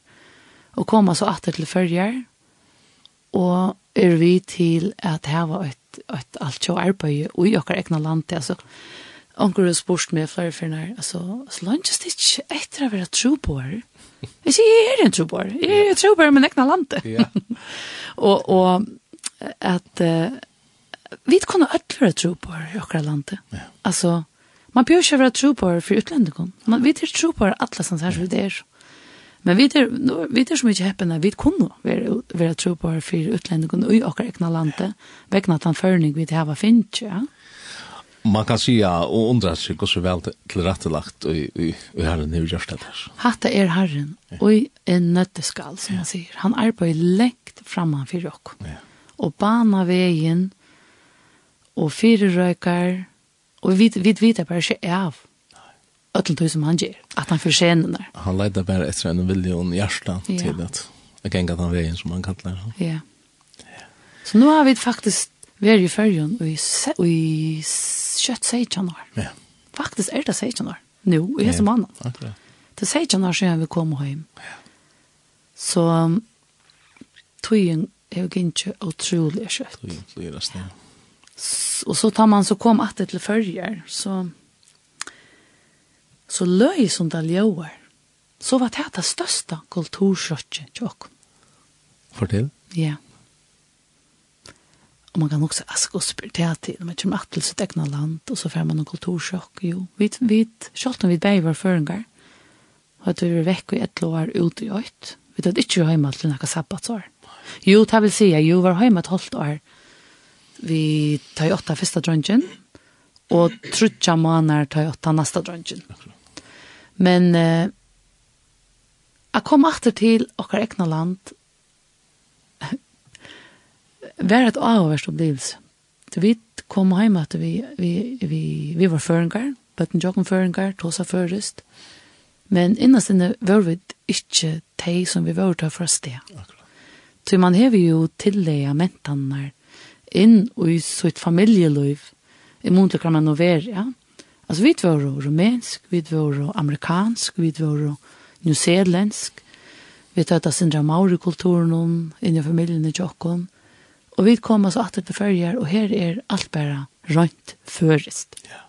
Och komma så att till följer. Och är vi till att det här var ett, ett allt tjoa arbete och i åker egna land. Alltså, Onkel har spurt meg flere for nær, altså, altså lønnes ikke etter å være tro på her. Jeg sier, jeg er en tro på her. Jeg er en her, men ekna landet. Ja. og, og at, uh, vi kunne alt være tro på her i okra landet. Ja. Altså, man bør ikke være tro på her for utlendingen. Man, vi er tro på her alle som sier det er. Men vi er, vi er så mye heppende, vi kunne være, være tro på her for utlendingen i okra egna landet, ja. vekkene at han førning vi til hava finnes, ja. Man kan si ja, og undra seg så vel til rettelagt og, i, i herren er gjørst det her. Hatta er herren, og en nøtteskall, som ja. man sier. Han arbeider lengt framan for dere. Ja. Og bana veien, og fire fyrerøykar, og vi vet vi, vi, bare ikke av ötlen tog som han gjør, at han förtjänar där. Han ledde bara efter en vilja och en hjärsta ja. till att jag kan den vägen som han kallar det. Ja. Så nu har vi faktisk vært i färgen og i, och i kött 16 år. Ja. Faktisk er det 16 år. Nu, i hese mannen. Ja, det Det 16 år siden vi kom hjem. Ja. Så tog jag inte otroligt kött. Tog jag inte otroligt kött och så tar man så kom att det till så så löj som det ljöar. Så var det det största kulturskottet till oss. Fortell. Ja. Og man kan också aska och spela till. Man kommer att till sitt egna land och så får man en kulturskott. Jo, vi vi självt om vi bär var förengar. Att vi var väck och ett lår ut i öjt. Vi vet att inte vi har hemma till några sabbatsår. Jo, det vill säga, jo, var hemma ett halvt år vi tar åtta första dröngen och trutja manar tar åtta nästa dröngen. Men eh, jag kom åter till och egna land var ett avvärst upplevelse. Så vi kom hem att vi, vi, vi, vi var förengar, bøtten jokken förengar, tåsa förrest. Men innast inne var vi ikke de som vi var til for sted. Så man hever jo tillegget mentanar inn i sitt familjeliv i mån til man over, ja. Altså, vi var rumensk, vi var amerikansk, vi var newzealandsk, vi tar det sindra maurikulturen inn i familien i Tjokkon, og vi kom oss atter til fyrjar, og her er alt bare rønt først. Ja.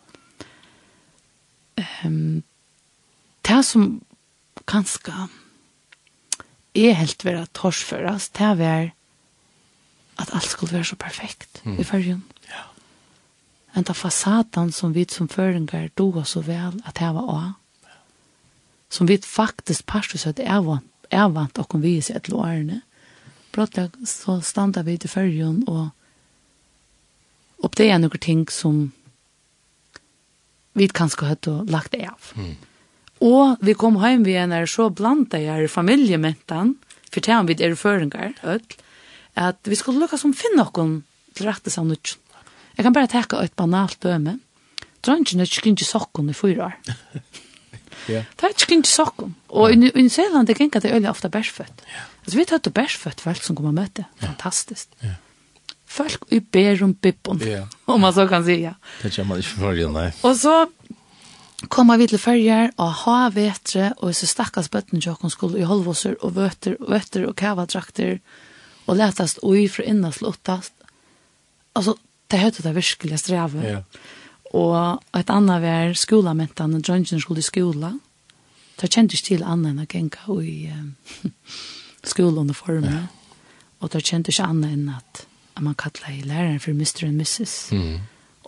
Um, det som kanskje er helt vera torsførast, det er at alt skulle være så perfekt mm. i fyrrjun. Ja. Enda fasaden som vi som føringer doga så vel at det var av. Som vi faktisk parstus at jeg vant, jeg vant og kom vi i seg til årene. Brått så standa vi til fyrrjun og oppdaga noen ting som vi kanskje hadde lagt av. Mm. Og vi kom hjem vi er så blant deg her familiementan, for det er vi er føringer, ødel, at vi skulle lukka som finne okkon til rette seg nødt. Jeg kan bare teka et banalt døme. Dronjen er ikke sokkon i fyra år. yeah. Det er ikke sokkon. Og yeah. i, i Nyseland, det gengar det øyla ofta bærsfødt. Yeah. Altså, vi tar til bærsfødt folk som kommer møte. Fantastisk. Yeah. Folk i bærum bippon, yeah. om man så kan sija. Det kommer man ikke for nei. Og så kommer vi til ferjer og ha vetre og så stakkars bøtten til skulle i holvåser og vøter og vøter og kavadrakter og letast ui fra innan sluttast. Altså, det høyde det virkelig streve. Ja. Og et annet var skolamenten, Johnson skulle i skola. Det kjente ikke til annet enn å genka i um, skoleuniformen. Ja. Og det kjente ikke annet enn at, at man kallet i læreren for Mr. and Mrs. Mm.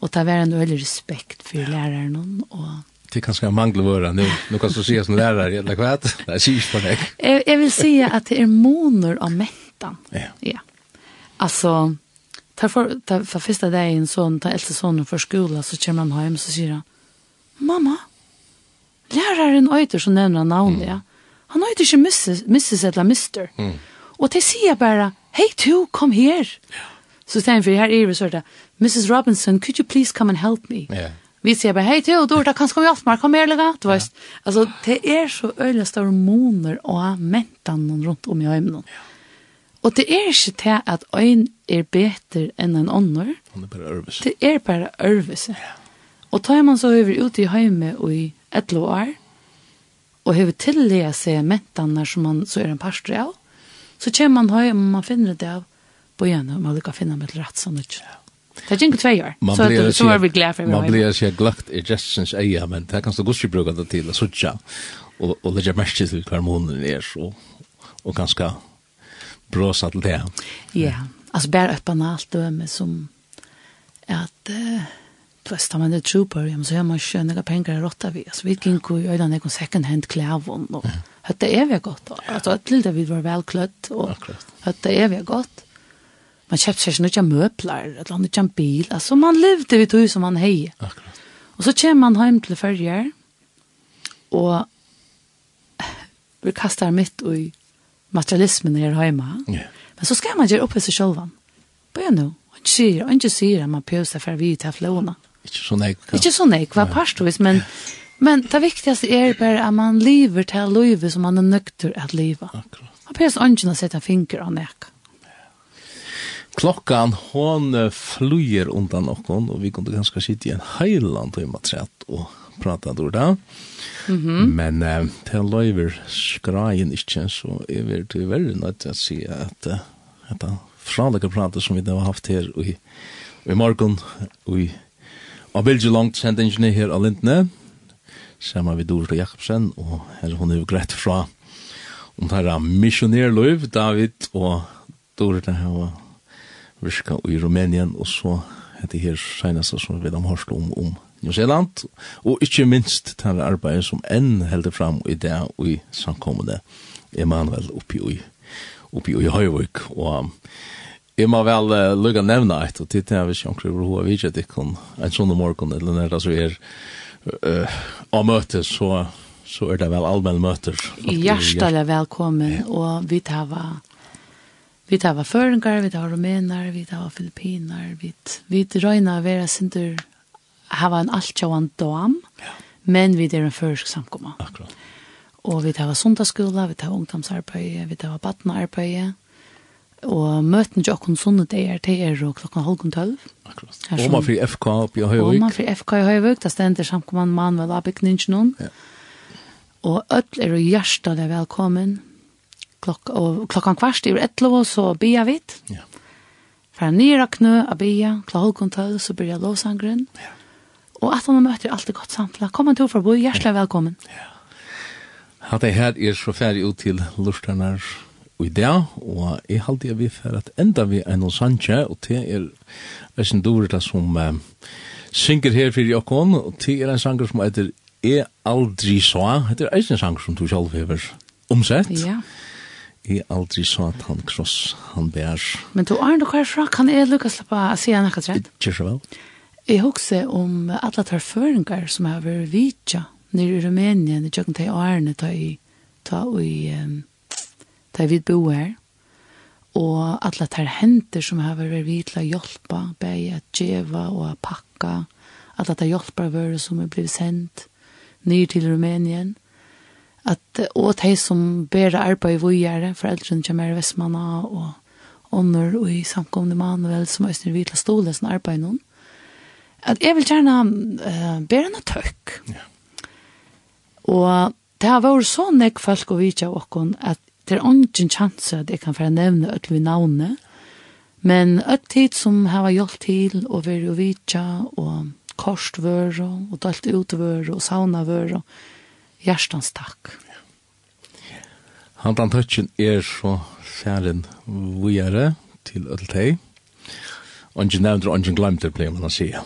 Og det var en øyelig respekt for ja. læreren og det kanske jag manglar våre nu. Nu kan så se som lärare eller hva? Det är sist på dig. Jag vill si att det är moner av människor 13. Ja. Ja. Alltså tar för tar för första dagen son tar äldste sonen för skolan så kommer han hem så säger han mamma läraren öter så nämner han namnet ja. Han öter inte Mrs. Mrs. eller Mr. Mm. Och det säger bara hej du kom här. Ja. Så sen för här är det så där Mrs. Robinson could you please come and help me. Ja. Vi säger bara, hej du då är det kanske vi haft mer, kom mer lägga, du vet. Alltså, det är så öjliga stora moner och mentan runt om i ögonen. Ja. Og det er ikke til at øyn er bedre enn en ånder. Han er bare ørvelse. Det er bare ørvelse. Ja. Og tar man så over ut i høyme og i et år, og har tillega seg mettene som man så er en parstri av, så kommer man høy og man finner det av bojene, og man lukker finne med rett sånn ut. Ja. Det er ikke tvei år, så, det, så var vi glad for Man blir ikke glagt i gestens eia, men det kan stå godt ikke bruke det til å suttje, og, og legge mest til hver måneden er, og, og ganske bråsa til det. Ja, yeah. alltså bär upp en allt som att uh, du vet, man är trooper, ja, så har man sköna pengar att råtta vi. Alltså vi gick ju öjda någon second hand klävon och det är vi gott. Alltså att lilla vi var välklädd och det är vi gott. Man köpte sig några möbler, ett annat en bil. Alltså man levde vid hus som man hej. Akkurat. Och så kommer man hem till färger och vi kastar mitt i materialismen her hjemme. Yeah. Men så skal man gjøre oppe seg selv. Bare nå. Han sier, han ikke sier at man pjøser for vi til flåene. Ikke sånn jeg. Ikke så jeg, hva parstvis, men... Yeah. Men det viktigaste är bara att man lever till livet som man är nökter att leva. Akkurat. Han pjärs ången att sätta en finger av näka. Klockan hon flyger undan och hon och vi kunde ganska sitta i en heiland och i maträtt och prata då då. Mm. Men eh, till löver skrajen inte så är det tyvärr något att se att att fraliga prata som vi har haft här i i morgon i Abelge langt sent engineer her av Lindne sammen med Dorsa Jakobsen og her hun er jo greit fra om det her misjonerløyv David og Dorsa har virka i Rumänien og så heter her senest som vi har hørt om om New Zealand, og ikkje minst til arbeidet som enn helder fram i det og i samkommende Emanuel oppi i, oppi i Høyvøk, og jeg må vel uh, lukka nevna et, og til det hvis jeg omkring hva vi ikke kan en sånn morgen, eller når det så er uh, av møte, så, så er det vel allmenn møter. Hjertelig velkommen, og vi tar hva Vi tar var føringar, vi tar rumenar, vi tar var filipinar, vi, vi røyna vera sindur hava en altjåan dam, ja. men vi er en førsk samkomma. Akkurat. Og vi hava sundagsskola, vi hava ungdomsarbeid, vi hava badnearbeid, og møten til okken sunne det er til er og klokken halvkon tølv. Akkurat. Og man fri FK oppi i Høyvøk. Og man fyrir FK i Høyvøk, da stender samkomman man vel av Ja. Og ødel er jo hjertelig velkommen. Klok og klokkan kvart i 11 så bia vidt. Ja. Fra nyraknø av bia, klokken halvkon tølv så blir jeg låsangren. Ja Og at han møter alltid godt samtla. Kom han til for bo, hjertelig velkommen. Ja. Hatt jeg her er så ferdig ut til lortarnar og i dag, og jeg halte jeg vi for at enda vi er noen sanje, og det er en dorela som uh, synger her for Jokon, og det er en sanger som heter E aldri så», det er en sanger som du selv hever omsett. Ja. Jeg aldri så at han kross, han bær. Men du Arne, hva er fra? kan jeg lukka slippe å si han akkurat rett? Ikke så vel. Jeg husker om alle tar føringer som har vært vidtja nere i Rumænien, i tjøkken til Arne, ta i, ta i, ta i vidt bo her. Og alle tar henter som har vært vidtla hjelpa, bei at djeva og at pakka, alle tar hjelpa vare som er blivet sendt nere til Rumænien. At, og de som ber arbeid i vågjere, foreldrene kommer i Vestmanna og ånder og i samkomne manuel som østner vidtla stolen som arbeid noen at jeg vil gjerne uh, bære henne tøkk. Ja. Og det har vært så nek folk å vite av oss at det er ingen sjanse at jeg kan få nevne ødel vi navnet. Men ødel tid som har gjort til å være å vite og korstvøre og dalt utvøre og saunavøre. Hjertens takk. Ja. Han blant er så fjæren vujere til ødel. Ongen nevner og ongen glemter, pleier man å si. Ja.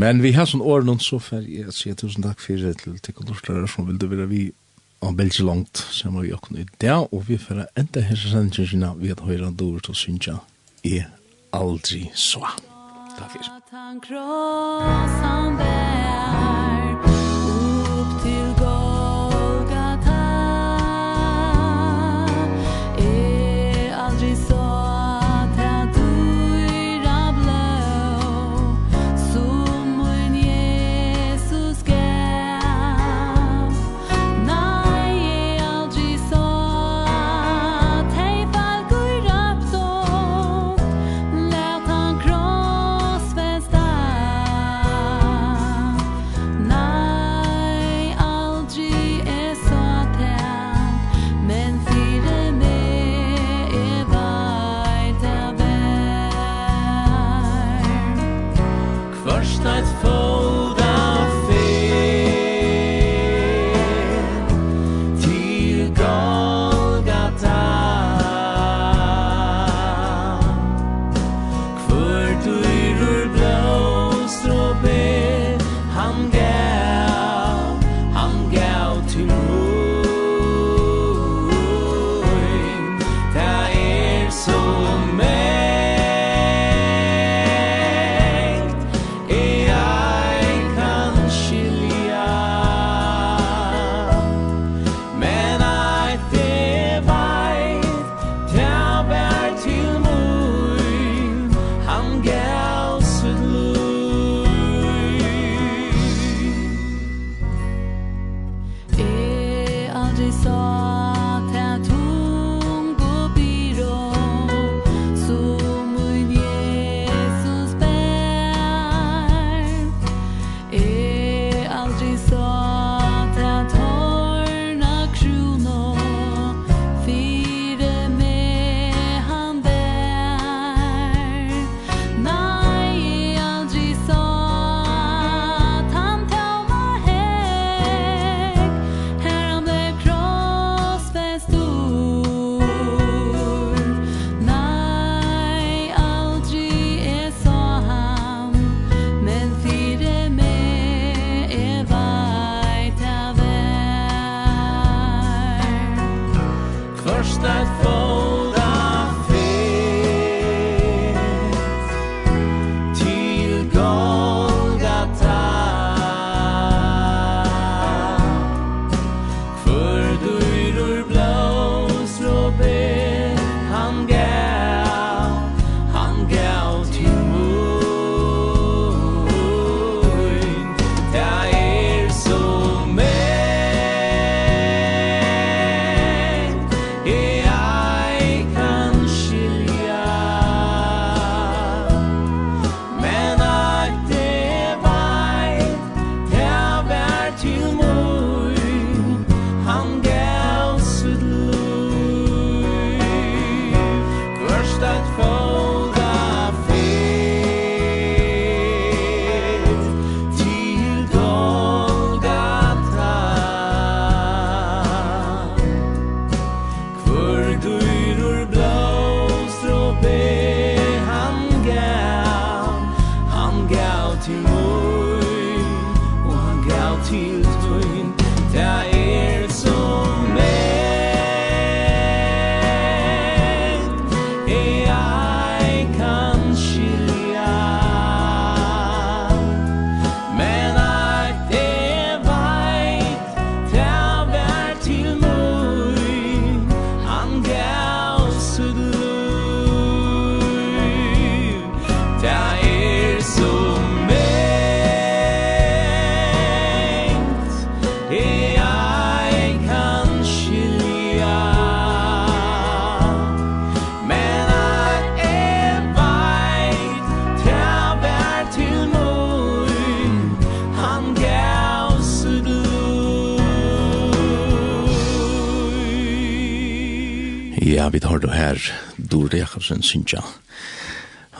Men vi har sånn åren så fer jeg sier tusen takk for det til Tikko Norslare som vil det være vi om belgi langt som vi åkken i dag og vi får enda her sendingen vi har høyre dår til Synja er aldri så Takk for. vi tar det her, Dore Jakobsen Sintja.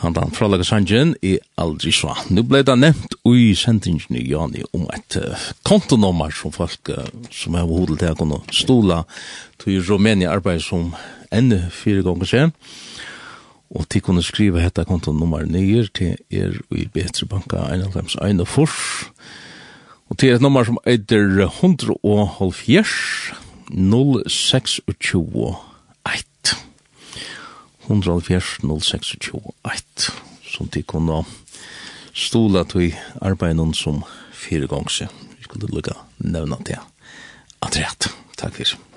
Han dan fralaga sanjen i aldri sva. Nu blei det nevnt ui sendingen i Jani om et uh, kontonummer som folk uh, som er hodel til å kunne stola til Rumænia arbeid som enda fire ganger siden. Og til kunne skrive hette kontonummer nye til er i Betre Banka 1.1 og Fors. Og til et nummer som eitir 100 og halvfjers 026 104-026-1 som de kunne stola til arbeidene som fyregångse. Vi skulle lukka nevna det. Atreat. Takk fyrir.